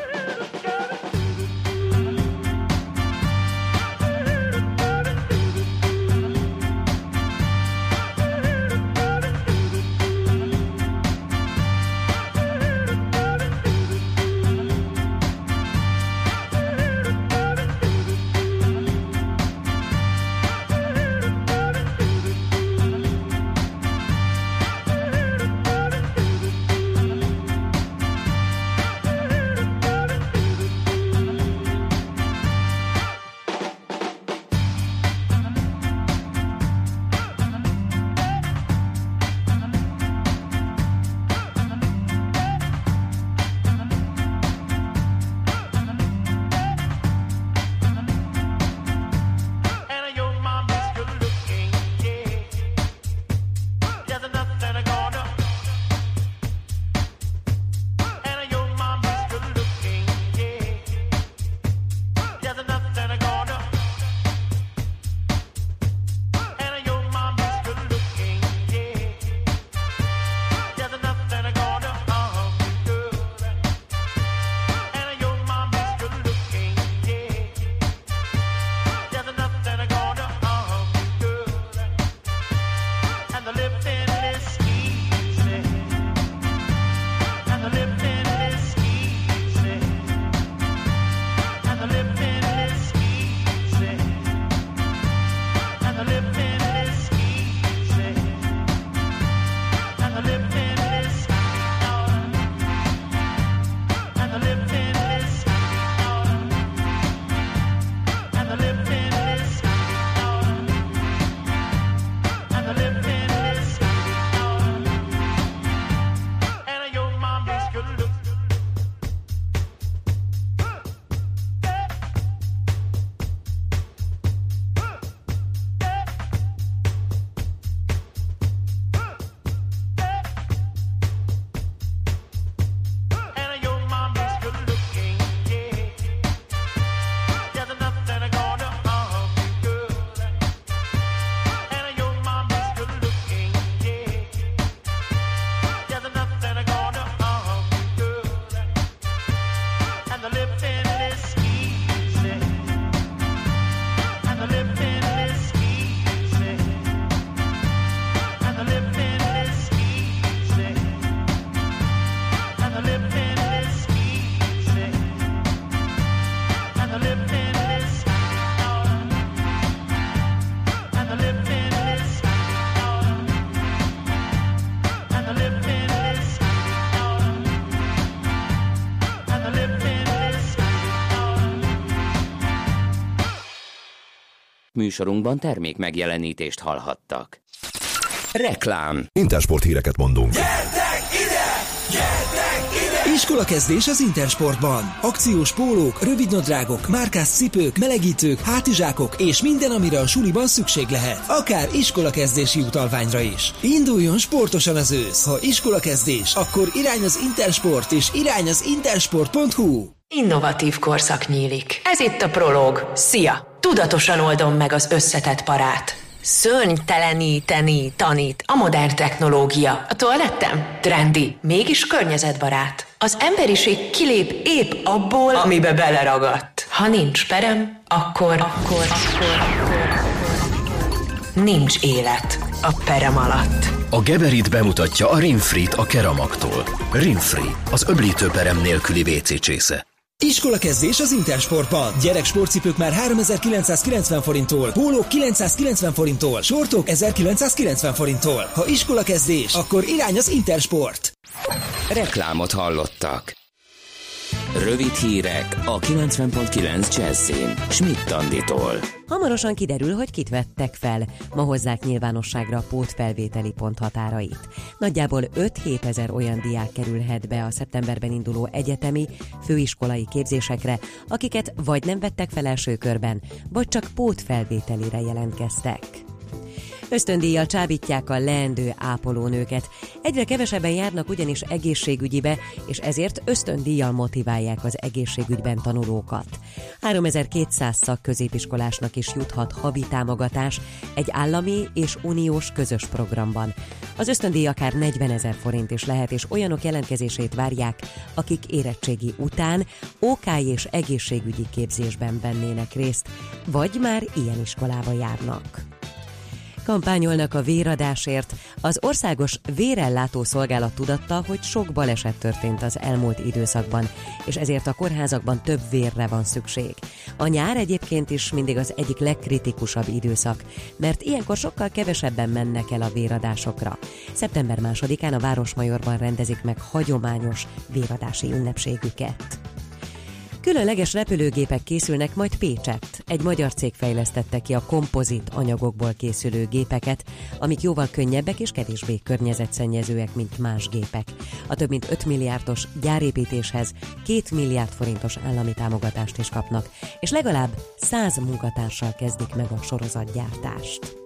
Műsorunkban termék megjelenítést hallhattak. Reklám. Intersport híreket mondunk. Gyertek ide! Gyertek ide! Iskola kezdés az Intersportban. Akciós pólók, rövidnadrágok, márkás cipők, melegítők, hátizsákok és minden, amire a suliban szükség lehet. Akár iskola kezdési utalványra is. Induljon sportosan az ősz. Ha iskola kezdés, akkor irány az Intersport és irány az intersport.hu. Innovatív korszak nyílik. Ez itt a Prolog. Szia! Tudatosan oldom meg az összetett parát. Szörnyteleníteni tanít a modern technológia. A toalettem trendi, mégis környezetbarát. Az emberiség kilép épp abból, amibe beleragadt. Ha nincs perem, akkor, akkor, akkor, akkor nincs élet a perem alatt. A Geberit bemutatja a Rinfrit a Keramaktól. Rinfri, az öblítő perem nélküli WC csésze. Iskola kezdés az Intersportban. Gyerek sportcipők már 3990 forinttól, pólók 990 forinttól, sortok 1990 forinttól. Ha iskola kezdés, akkor irány az Intersport. Reklámot hallottak. Rövid hírek a 90.9 Jazzin. Schmidt Anditól. Hamarosan kiderül, hogy kit vettek fel. Ma hozzák nyilvánosságra a pótfelvételi pont határait. Nagyjából 5-7 ezer olyan diák kerülhet be a szeptemberben induló egyetemi, főiskolai képzésekre, akiket vagy nem vettek fel első körben, vagy csak pótfelvételire jelentkeztek. Ösztöndíjjal csábítják a leendő ápolónőket. Egyre kevesebben járnak ugyanis egészségügyibe, és ezért ösztöndíjjal motiválják az egészségügyben tanulókat. 3200 szakközépiskolásnak is juthat havi támogatás egy állami és uniós közös programban. Az ösztöndíj akár 40 ezer forint is lehet, és olyanok jelentkezését várják, akik érettségi után OK és egészségügyi képzésben vennének részt, vagy már ilyen iskolába járnak kampányolnak a véradásért. Az országos vérellátó szolgálat tudatta, hogy sok baleset történt az elmúlt időszakban, és ezért a kórházakban több vérre van szükség. A nyár egyébként is mindig az egyik legkritikusabb időszak, mert ilyenkor sokkal kevesebben mennek el a véradásokra. Szeptember másodikán a Városmajorban rendezik meg hagyományos véradási ünnepségüket. Különleges repülőgépek készülnek majd Pécsett. Egy magyar cég fejlesztette ki a kompozit anyagokból készülő gépeket, amik jóval könnyebbek és kevésbé környezetszennyezőek, mint más gépek. A több mint 5 milliárdos gyárépítéshez 2 milliárd forintos állami támogatást is kapnak, és legalább 100 munkatársal kezdik meg a sorozatgyártást.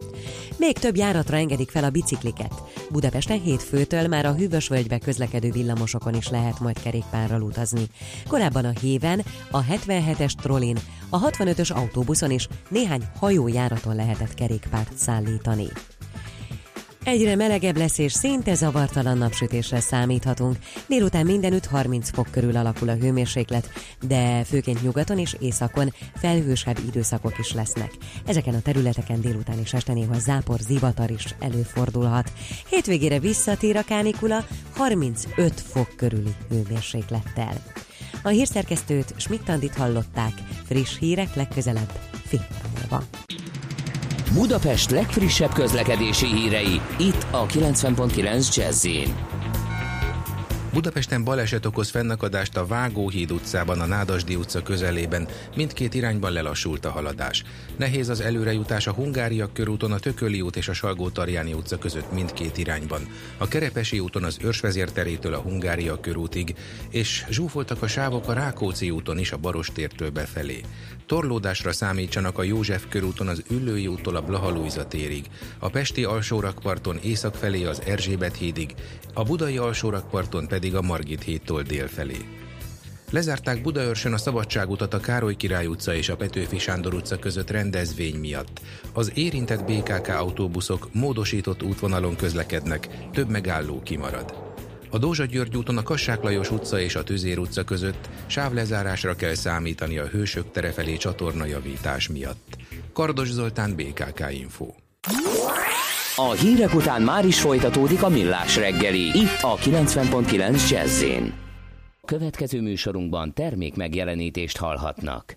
Még több járatra engedik fel a bicikliket. Budapesten hétfőtől már a Hűvösvölgybe közlekedő villamosokon is lehet majd kerékpárral utazni. Korábban a Héven, a 77-es trollin, a 65-ös autóbuszon is néhány hajójáraton lehetett kerékpárt szállítani. Egyre melegebb lesz és szinte zavartalan napsütésre számíthatunk. Délután mindenütt 30 fok körül alakul a hőmérséklet, de főként nyugaton és északon felhősebb időszakok is lesznek. Ezeken a területeken délután és este néha zápor, zivatar is előfordulhat. Hétvégére visszatér a kánikula 35 fok körüli hőmérséklettel. A hírszerkesztőt Schmidt-Tandit hallották, friss hírek legközelebb fél. Budapest legfrissebb közlekedési hírei, itt a 90.9 jazz Budapesten baleset okoz fennakadást a Vágóhíd utcában, a Nádasdi utca közelében. Mindkét irányban lelassult a haladás. Nehéz az előrejutás a Hungária körúton, a Tököli út és a salgó utca között mindkét irányban. A Kerepesi úton az Őrsvezérterétől a Hungária körútig, és zsúfoltak a sávok a Rákóczi úton is a Barostértől befelé. Torlódásra számítsanak a József körúton az Üllői úttól a Blahalújza térig, a Pesti alsórakparton észak felé az Erzsébet hídig, a Budai alsórakparton pedig a Margit hídtól dél felé. Lezárták Budaörsön a Szabadságutat a Károly Király utca és a Petőfi Sándor utca között rendezvény miatt. Az érintett BKK autóbuszok módosított útvonalon közlekednek, több megálló kimarad. A Dózsa György úton a Kassák Lajos utca és a Tüzér utca között sávlezárásra kell számítani a Hősök tere felé csatornajavítás miatt. Kardos Zoltán, BKK Info. A hírek után már is folytatódik a millás reggeli, itt a 90.9 jazz Következő műsorunkban termék megjelenítést hallhatnak.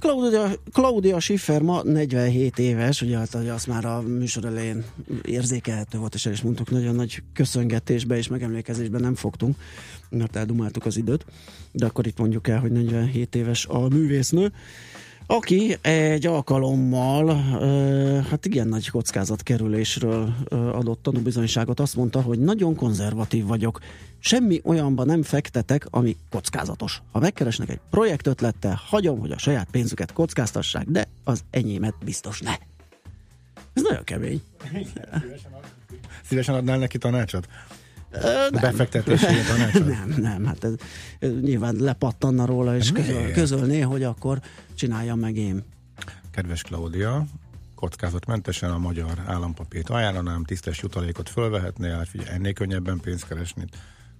Claudia, Claudia Schiffer ma 47 éves, ugye hát, azt már a műsor elején érzékelhető volt, és el is mondtuk, nagyon nagy köszöngetésbe és megemlékezésben nem fogtunk, mert eldumáltuk az időt, de akkor itt mondjuk el, hogy 47 éves a művésznő, aki egy alkalommal, hát igen nagy kockázatkerülésről adott tanúbizonyságot, azt mondta, hogy nagyon konzervatív vagyok, semmi olyanba nem fektetek, ami kockázatos. Ha megkeresnek egy projektötlettel, hagyom, hogy a saját pénzüket kockáztassák, de az enyémet biztos ne. Ez nagyon kemény. Szívesen adnál neki tanácsot? Nem. Befektetési tanácsot? nem, nem, hát ez nyilván lepattanna róla, és közöl, közölné, hogy akkor csináljam meg én. Kedves Klaudia, kockázatmentesen a magyar állampapírt ajánlanám, tisztes jutalékot fölvehetnél, hát figyelj, ennél könnyebben pénzt keresni.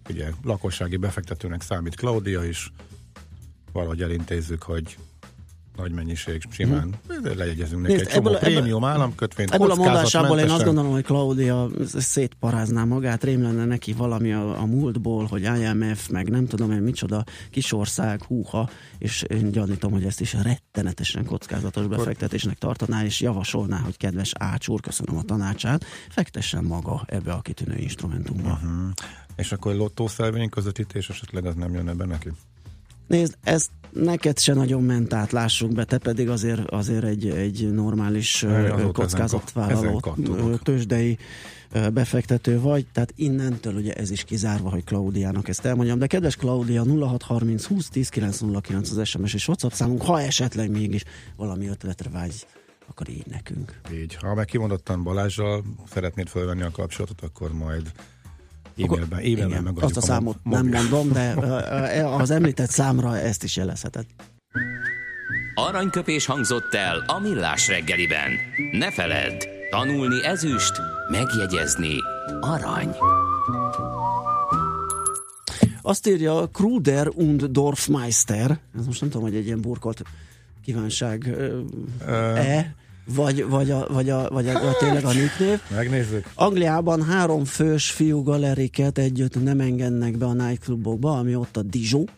Ugye lakossági befektetőnek számít Klaudia is, valahogy elintézzük, hogy nagy mennyiség simán, hmm. lejegyezünk neki Nézd, egy csomó ebből- ebből- prémium államkötvényt, Ebből a mondásából én azt gondolom, hogy Claudia szétparázná magát, rém lenne neki valami a, a múltból, hogy IMF, meg nem tudom én micsoda, kisország, húha, és én gyanítom, hogy ezt is rettenetesen kockázatos befektetésnek tartaná, és javasolná, hogy kedves Ács úr, köszönöm a tanácsát, fektessen maga ebbe a kitűnő instrumentumba. Uh-huh. És akkor lottószelvény közvetítés esetleg az nem jönne be neki? Nézd, ez neked se nagyon ment át, lássuk be, te pedig azért, azért egy, egy normális kockázatvállaló tőzsdei befektető vagy, tehát innentől ugye ez is kizárva, hogy Klaudiának ezt elmondjam. De kedves Klaudia, 0630 20 10 909 az SMS és WhatsApp számunk, ha esetleg mégis valami ötletre vágy, akkor így nekünk. Így. Ha meg kimondottan Balázsral szeretnéd fölvenni a kapcsolatot, akkor majd e-mailben, e-mailben Igen, megadjuk azt a számot mo- nem mondom, de az említett számra ezt is jelezheted. Aranyköpés hangzott el a millás reggeliben. Ne feledd, tanulni ezüst, megjegyezni arany. Azt írja Kruder und Dorfmeister, ez most nem tudom, hogy egy ilyen burkolt kívánság e, vagy, vagy, a, vagy, a, vagy, a, vagy tényleg a nicknév. Megnézzük. Angliában három fős fiú galeriket együtt nem engednek be a nightclubokba, ami ott a Dijon.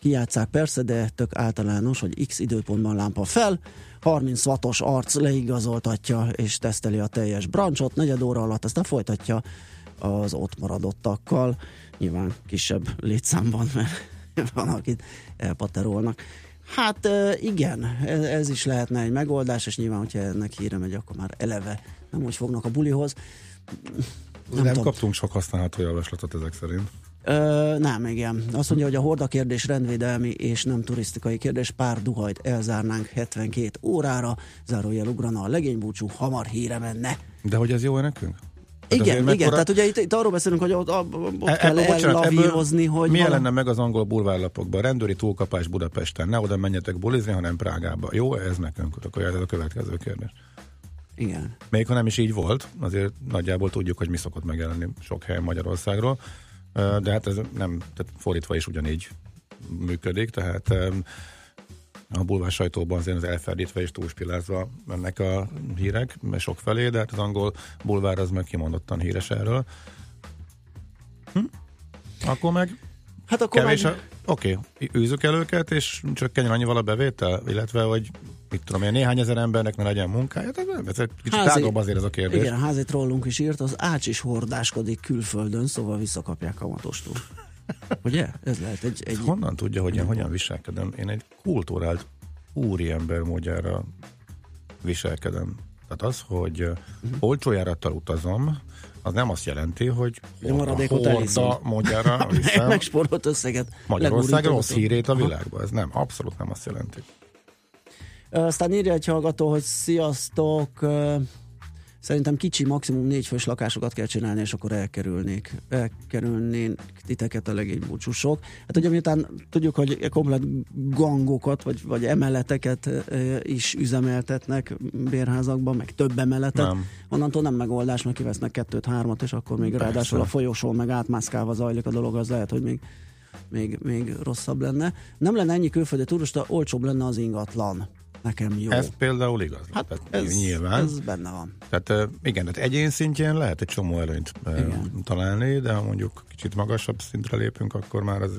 Kijátszák persze, de tök általános, hogy x időpontban lámpa fel, 30 wattos arc leigazoltatja és teszteli a teljes brancsot, negyed óra alatt aztán folytatja az ott maradottakkal, nyilván kisebb létszámban, mert van, akit elpaterolnak. Hát igen, ez, ez is lehetne egy megoldás, és nyilván, hogyha ennek híre megy, akkor már eleve nem úgy fognak a bulihoz. Nem, nem tudom. kaptunk sok használható javaslatot ezek szerint. Ö, nem, igen. Azt mondja, hogy a horda kérdés rendvédelmi és nem turisztikai kérdés. Pár duhajt elzárnánk 72 órára, zárójel ugrana a legénybúcsú, hamar híre menne. De hogy ez jó nekünk? Igen, igen, mekkora- tehát ugye itt, itt arról beszélünk, hogy ott, ott E- kell ebből, bocsánat, ellavírozni, hogy mi vala- lenne meg az angol bulvárlapokban? Rendőri túlkapás Budapesten. Ne oda menjetek bulizni, hanem Prágába. Jó, ez nekünk? Akkor ez a következő kérdés. Igen. Még ha nem is így volt, azért nagyjából tudjuk, hogy mi szokott megjelenni sok helyen Magyarországról, de hát ez nem, tehát fordítva is ugyanígy működik, tehát a bulvár sajtóban azért az elferdítve és túlspilázva mennek a hírek sok felé, de hát az angol bulvár az meg kimondottan híres erről. Hm? Akkor meg Hát akkor kevés meg- a... Oké, okay. űzzük el őket, és csökkenjen annyival a bevétel, illetve, hogy mit tudom én, néhány ezer embernek ne legyen munkája, ez egy kicsit Házi- tágabb azért ez a kérdés. Igen, házi trollunk is írt, az ács is hordáskodik külföldön, szóval visszakapják a matostól. Ugye? Ez lehet egy... egy... Honnan tudja, hogy én hogyan viselkedem? Én egy kultúrált úriember módjára viselkedem. Tehát az, hogy uh-huh. olcsó járattal utazom, az nem azt jelenti, hogy maradékot horda módjára viszem Megsporolt összeget. Magyarország rossz hírét a világba. Ez nem, abszolút nem azt jelenti. Aztán írja egy hallgató, hogy sziasztok, szerintem kicsi, maximum négy fős lakásokat kell csinálni, és akkor elkerülnék, elkerülnénk titeket a legénybúcsúsok. Hát ugye miután tudjuk, hogy komplet gangokat, vagy, vagy emeleteket ö, is üzemeltetnek bérházakban, meg több emeletet, Nem. onnantól nem megoldás, mert kivesznek kettőt, hármat, és akkor még Persze. ráadásul a folyosón meg átmászkálva zajlik a dolog, az lehet, hogy még még, még rosszabb lenne. Nem lenne ennyi külföldi turista, olcsóbb lenne az ingatlan. Nekem jó. Ez például igaz. Hát tehát ez, nyilván. ez benne van. Tehát igen, tehát egyén szintjén lehet egy csomó előnyt ö, találni, de ha mondjuk kicsit magasabb szintre lépünk, akkor már az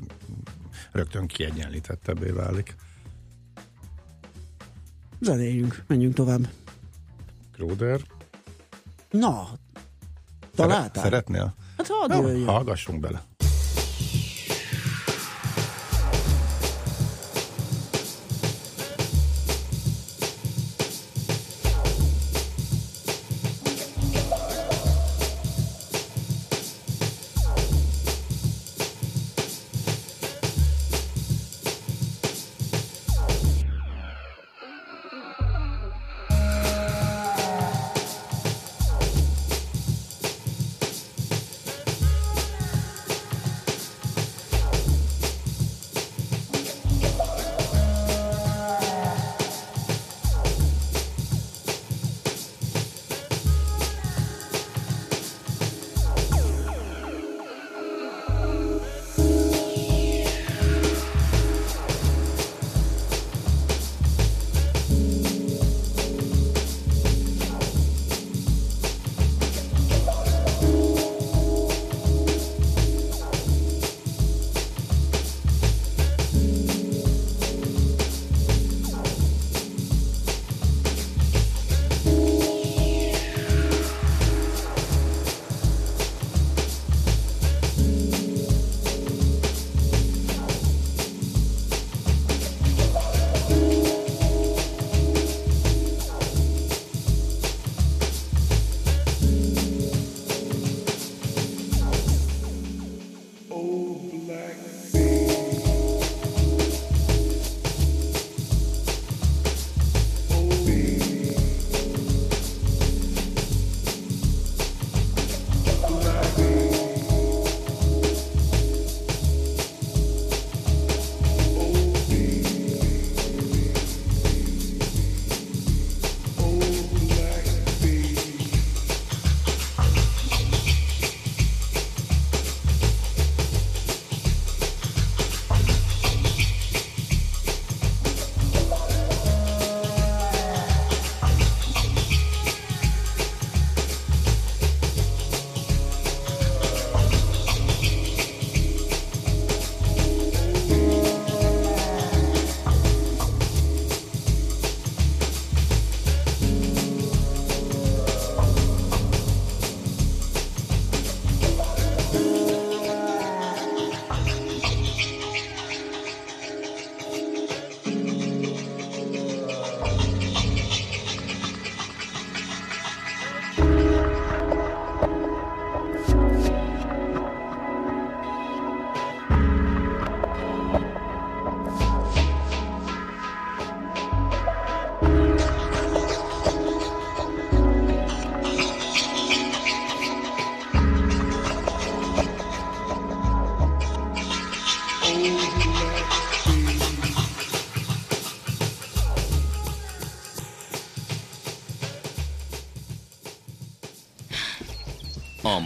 rögtön kiegyenlítettebbé válik. Zenéljünk, menjünk tovább. Króder, Na, találtál? szeretnél? Hát hadd jöjjön. hallgassunk bele.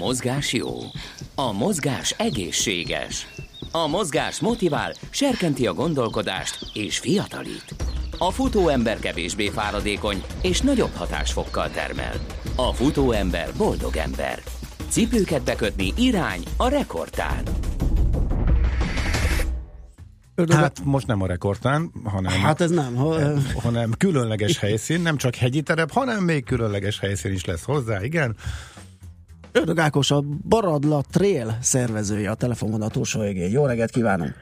Mozgás jó. A mozgás egészséges. A mozgás motivál, serkenti a gondolkodást és fiatalít. A futóember kevésbé fáradékony és nagyobb hatásfokkal termel. A futóember boldog ember. Cipőket bekötni irány a rekordtán. Hát most nem a rekordtán, hanem, Hát ez nem. Ha, hanem különleges helyszín, nem csak hegyi terep, hanem még különleges helyszín is lesz hozzá, igen. Ördög Ákos a Baradla Trail szervezője a telefonvonal túlsó végén. Jó reggelt kívánunk!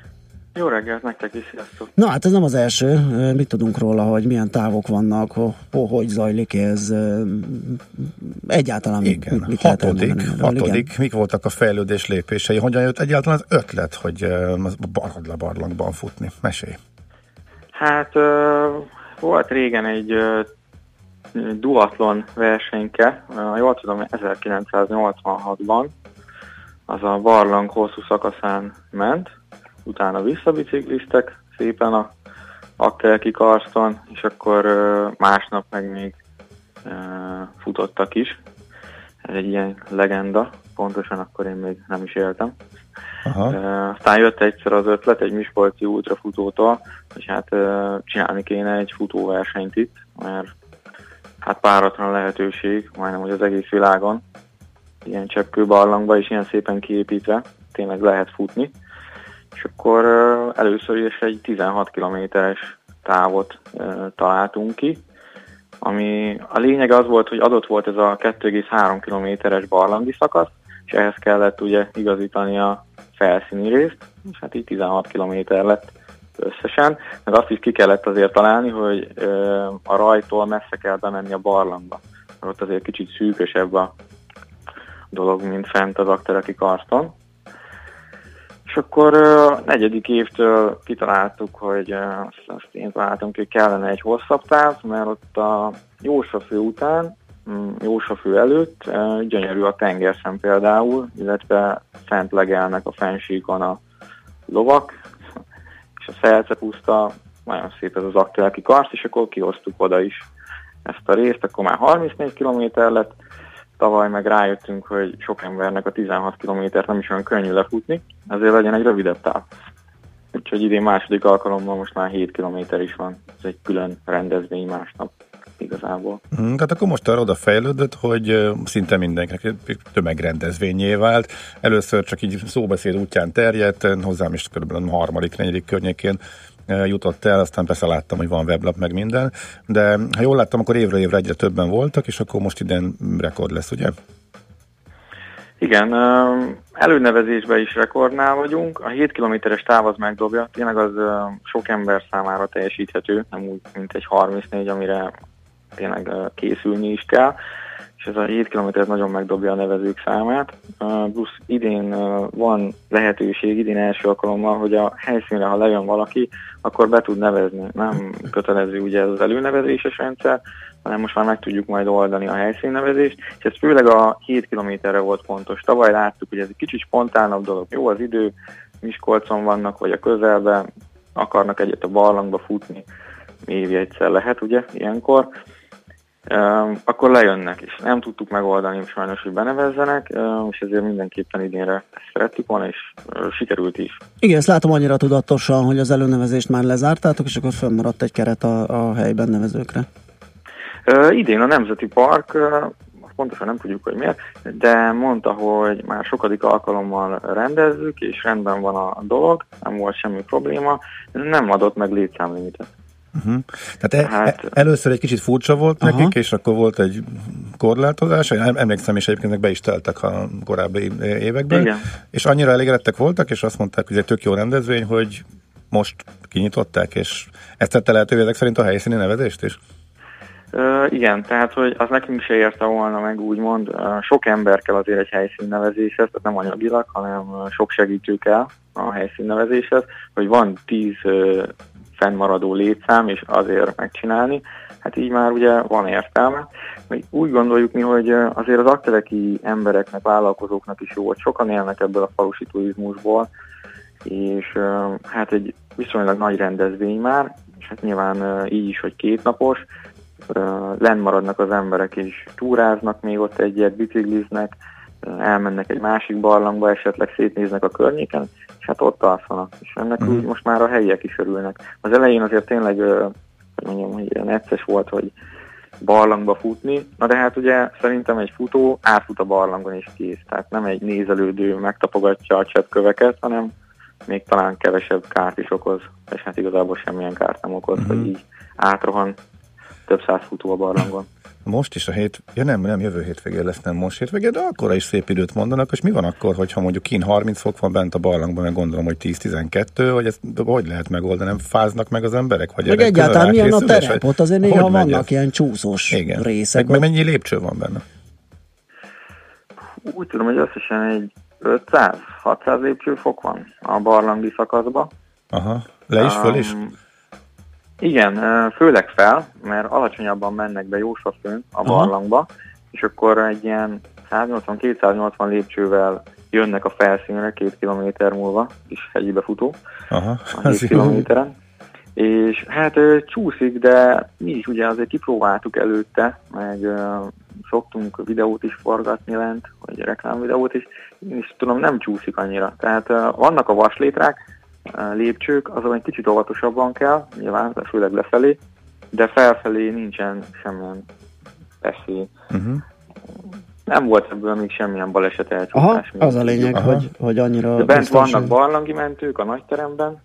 Jó reggelt, nektek is, sziasztok! Na hát ez nem az első. Mit tudunk róla, hogy milyen távok vannak, ho, ho, hogy zajlik ez? Egyáltalán Igen, mit, mit lehet hatodik, erről? hatodik. Igen. Mik voltak a fejlődés lépései? Hogyan jött egyáltalán az ötlet, hogy az Baradla barlangban futni? Mesélj. Hát volt régen egy duatlon versenyke, ö, jól tudom, 1986-ban, az a barlang hosszú szakaszán ment, utána visszabicikliztek szépen a Akkelki karston, és akkor másnap meg még futottak is. Ez egy ilyen legenda, pontosan akkor én még nem is éltem. Aha. Aztán jött egyszer az ötlet egy Miskolci ultrafutótól, hogy hát csinálni kéne egy futóversenyt itt, mert hát páratlan lehetőség, majdnem hogy az egész világon, ilyen cseppkőbarlangba és ilyen szépen kiépítve, tényleg lehet futni. És akkor először is egy 16 kilométeres távot találtunk ki, ami a lényeg az volt, hogy adott volt ez a 2,3 kilométeres barlangi szakasz, és ehhez kellett ugye igazítani a felszíni részt, és hát így 16 kilométer lett összesen, meg azt is ki kellett azért találni, hogy a rajtól messze kell bemenni a barlangba, ott azért kicsit szűkösebb a dolog, mint fent az aktereki karton. És akkor a negyedik évtől kitaláltuk, hogy azt, azt én találtam ki, hogy kellene egy hosszabb táv, mert ott a Jósafő után, mm, Jósafő előtt gyönyörű a tengerszem például, illetve fent legelnek a fensíkon a lovak, és a Szelce puszta, nagyon szép ez az aktuálki karszt, és akkor kihoztuk oda is ezt a részt, akkor már 34 km lett, tavaly meg rájöttünk, hogy sok embernek a 16 kilométert nem is olyan könnyű lefutni, ezért legyen egy rövidebb táv. Úgyhogy idén második alkalommal most már 7 km is van, ez egy külön rendezvény másnap igazából. Hmm, tehát akkor most arra oda fejlődött, hogy szinte mindenkinek tömegrendezvényé vált. Először csak így szóbeszéd útján terjedt, hozzám is kb. a harmadik, negyedik környékén jutott el, aztán persze láttam, hogy van weblap meg minden, de ha jól láttam, akkor évre évre egyre többen voltak, és akkor most idén rekord lesz, ugye? Igen, előnevezésben is rekordnál vagyunk. A 7 kilométeres táv az megdobja, tényleg az sok ember számára teljesíthető, nem úgy, mint egy 34, amire tényleg készülni is kell. És ez a 7 km nagyon megdobja a nevezők számát. Plusz idén van lehetőség, idén első alkalommal, hogy a helyszínre, ha lejön valaki, akkor be tud nevezni. Nem kötelező ugye ez az előnevezéses rendszer, hanem most már meg tudjuk majd oldani a helyszínnevezést, és ez főleg a 7 kilométerre volt fontos. Tavaly láttuk, hogy ez egy kicsit spontánabb dolog. Jó az idő, Miskolcon vannak, vagy a közelben, akarnak egyet a barlangba futni, évi egyszer lehet, ugye, ilyenkor. Akkor lejönnek, és nem tudtuk megoldani sajnos, hogy benevezzenek, és ezért mindenképpen idénre ezt szerettük volna, és sikerült is. Igen, ezt látom annyira tudatosan, hogy az előnevezést már lezártátok, és akkor fönnmaradt egy keret a, a helyben nevezőkre. Idén a Nemzeti Park, pontosan nem tudjuk, hogy miért, de mondta, hogy már sokadik alkalommal rendezzük, és rendben van a dolog, nem volt semmi probléma, nem adott meg létszámlimitet. Uh-huh. Tehát e- hát, először egy kicsit furcsa volt nekik, és akkor volt egy korlátozás. Emlékszem, és egyébként be is teltek a korábbi években. Igen. És annyira elégedettek voltak, és azt mondták, hogy ez egy tök jó rendezvény, hogy most kinyitották, és ezt tette lehetővé ezek szerint a helyszíni nevezést is? Ö, igen, tehát hogy az nekünk se érte volna meg úgymond. Ö, sok ember kell azért egy helyszínnevezéshez, tehát nem anyagilag, hanem ö, sok segítő kell a helyszínnevezéshez, hogy van tíz ö, fennmaradó létszám, és azért megcsinálni, hát így már ugye van értelme. Úgy gondoljuk mi, hogy azért az akteleki embereknek, vállalkozóknak is jó, hogy sokan élnek ebből a falusi turizmusból, és hát egy viszonylag nagy rendezvény már, és hát nyilván így is, hogy kétnapos, lenn maradnak az emberek és túráznak még ott egyet, bicikliznek, elmennek egy másik barlangba, esetleg szétnéznek a környéken, és hát ott alszanak. És ennek Mhm. úgy most már a helyiek is örülnek. Az elején azért tényleg, hogy mondjam, hogy ilyen necces volt, hogy barlangba futni, na de hát ugye szerintem egy futó átfut a barlangon és kész. Tehát nem egy nézelődő megtapogatja a cseppköveket, hanem még talán kevesebb kárt is okoz, és hát igazából semmilyen kárt nem okoz, Mhm. hogy így átrohan több száz futó a barlangon. Most is a hét, ja nem, nem jövő hétvégén lesz, nem most hétvégén, de akkora is szép időt mondanak, és mi van akkor, hogyha mondjuk kín 30 fok van bent a barlangban, meg gondolom, hogy 10-12, hogy ezt hogy lehet megoldani, nem fáznak meg az emberek? Vagy Meg egyáltalán milyen a terep, ott azért hogy néha vannak ez? ilyen csúszós Igen. részek. Meg, meg mennyi lépcső van benne? Úgy tudom, hogy összesen egy 500-600 lépcsőfok van a barlangi szakaszba. Aha, le is, föl is? Um, igen, főleg fel, mert alacsonyabban mennek be jósafőn a Aha. barlangba, és akkor egy ilyen 180-280 lépcsővel jönnek a felszínre két kilométer múlva, kis hegyibe futó, Aha, a az 7 jó. kilométeren. És hát csúszik, de mi is ugye azért kipróbáltuk előtte, meg szoktunk videót is forgatni lent, vagy reklámvideót is, én is tudom, nem csúszik annyira. Tehát vannak a vaslétrák, lépcsők, azon egy kicsit óvatosabban kell, nyilván, de főleg lefelé, de felfelé nincsen semmilyen esély. Uh-huh. Nem volt ebből még semmilyen baleset Aha, elcsúszás. még. az a lényeg, Aha. hogy, hogy annyira De bent biztonság. vannak barlangi mentők a nagyteremben,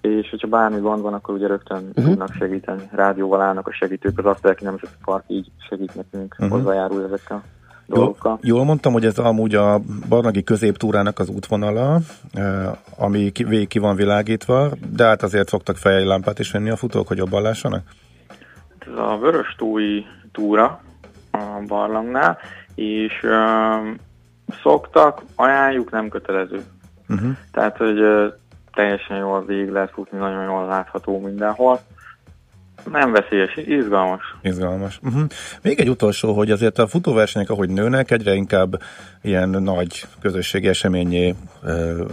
és hogyha bármi gond van, akkor ugye rögtön Mhm. uh-huh. tudnak segíteni. Rádióval állnak a segítők, az Asztelki Nemzeti Park így segít nekünk, Mhm. uh-huh. hozzájárul ezekkel dolgokkal. jól mondtam, hogy ez amúgy a Barnagi középtúrának az útvonala, eh, ami ki, végig ki van világítva, de hát azért szoktak fejlámpát is venni a futók, hogy jobban lássanak? Ez a Vörös tói túra a barlangnál, és um, szoktak, ajánljuk, nem kötelező. Uh-huh. Tehát, hogy ö, teljesen jól végig lehet futni, nagyon jól látható mindenhol. Nem veszélyes, izgalmas. Izgalmas. Uh-huh. Még egy utolsó, hogy azért a futóversenyek, ahogy nőnek, egyre inkább ilyen nagy közösségi eseményé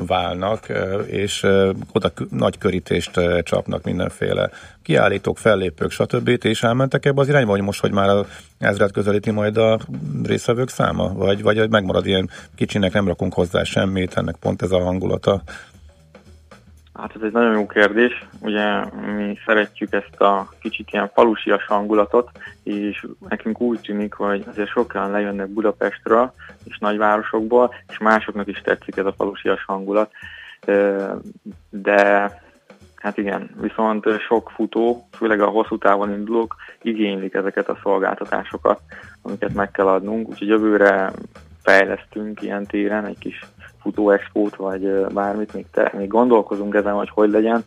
válnak, és oda nagy körítést csapnak mindenféle kiállítók, fellépők, stb. És elmentek ebbe az irányba, hogy most, hogy már a ezret közelíti majd a részvevők száma? Vagy, vagy megmarad ilyen kicsinek, nem rakunk hozzá semmit, ennek pont ez a hangulata? Hát ez egy nagyon jó kérdés. Ugye mi szeretjük ezt a kicsit ilyen falusias hangulatot, és nekünk úgy tűnik, hogy azért sokan lejönnek Budapestről és nagyvárosokból, és másoknak is tetszik ez a falusias hangulat. De hát igen, viszont sok futó, főleg a hosszú távon indulók igénylik ezeket a szolgáltatásokat, amiket meg kell adnunk, úgyhogy jövőre fejlesztünk ilyen téren egy kis futóexpót, vagy bármit, még, te, még gondolkozunk ezen, hogy hogy legyen,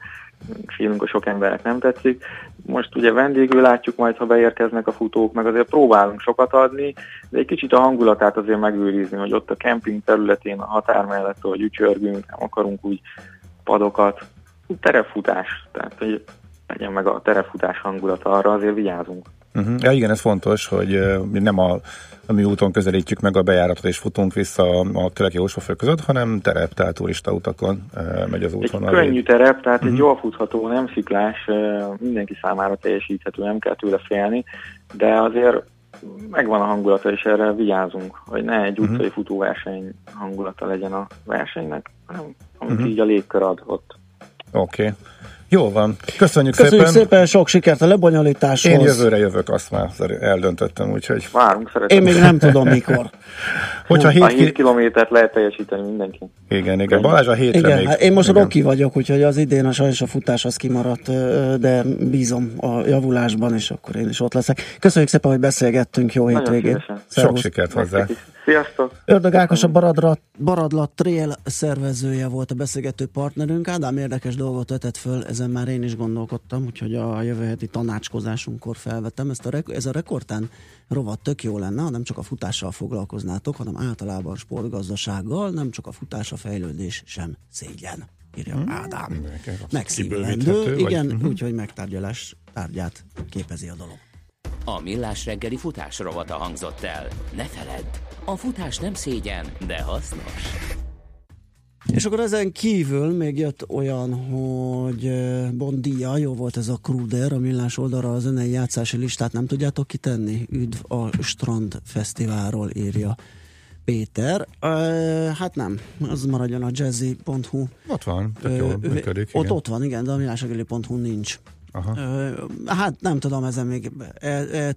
félünk, hogy sok embernek nem tetszik. Most ugye vendégül látjuk majd, ha beérkeznek a futók, meg azért próbálunk sokat adni, de egy kicsit a hangulatát azért megőrizni, hogy ott a kemping területén, a határ mellett, hogy ücsörgünk, nem akarunk úgy padokat, terepfutás, tehát hogy legyen meg a terepfutás hangulata, arra azért vigyázunk. Uh-huh. Ja, igen, ez fontos, hogy mi nem a, a mi úton közelítjük meg a bejáratot és futunk vissza a, a Teleki Jósfafő között, hanem terep, tehát turista utakon megy az Egy útvonal. könnyű terep, tehát Mhm. egy jól futható, nem sziklás, mindenki számára teljesíthető, nem kell tőle félni, de azért megvan a hangulata, és erre vigyázunk, hogy ne egy Mhm. utcai futóverseny hangulata legyen a versenynek, hanem amit Mhm. így a légkör ad ott. Oké. Okay. Jó van. Köszönjük, Köszönjük szépen. szépen, sok sikert a lebonyolításhoz. Én jövőre jövök, azt már eldöntöttem, úgyhogy... Várunk, Én szeretettel. még nem tudom mikor. Hogyha a hét 7 ki... kilométert lehet teljesíteni mindenki. Igen, igen. Balázs a hétre Igen, még... hát én most igen. Rocky vagyok, úgyhogy az idén a sajnos a futás az kimaradt, de bízom a javulásban, és akkor én is ott leszek. Köszönjük szépen, hogy beszélgettünk, jó Nagyon hétvégét. Sok sikert hozzá. Sziasztok! Ördög Ákos a Baradra, Baradlat Trail szervezője volt a beszélgető partnerünk. Ádám érdekes dolgot vetett föl, ezen már én is gondolkodtam, úgyhogy a jövő heti tanácskozásunkkor felvettem. Ezt a, ez a rekordtán rovat tök jó lenne, ha nem csak a futással foglalkoznátok, hanem általában sportgazdasággal, nem csak a futás, a fejlődés sem szégyen, írja Ádám. Megszívlendő, igen, Mhm. úgyhogy megtárgyalás tárgyát képezi a dolog. A millás reggeli futás rovata hangzott el. Ne feledd, a futás nem szégyen, de hasznos. És akkor ezen kívül még jött olyan, hogy Bondia, jó volt ez a Kruder, a millás oldalra a zenei játszási listát nem tudjátok kitenni? Üdv a Strand Fesztiválról írja Péter. Ö, hát nem, az maradjon a jazzy.hu. Ott van, tök jól Ö, működik. Ott, igen. ott van, igen, de a millásregeli.hu nincs. Aha. Ö, hát nem tudom, ezen még el, el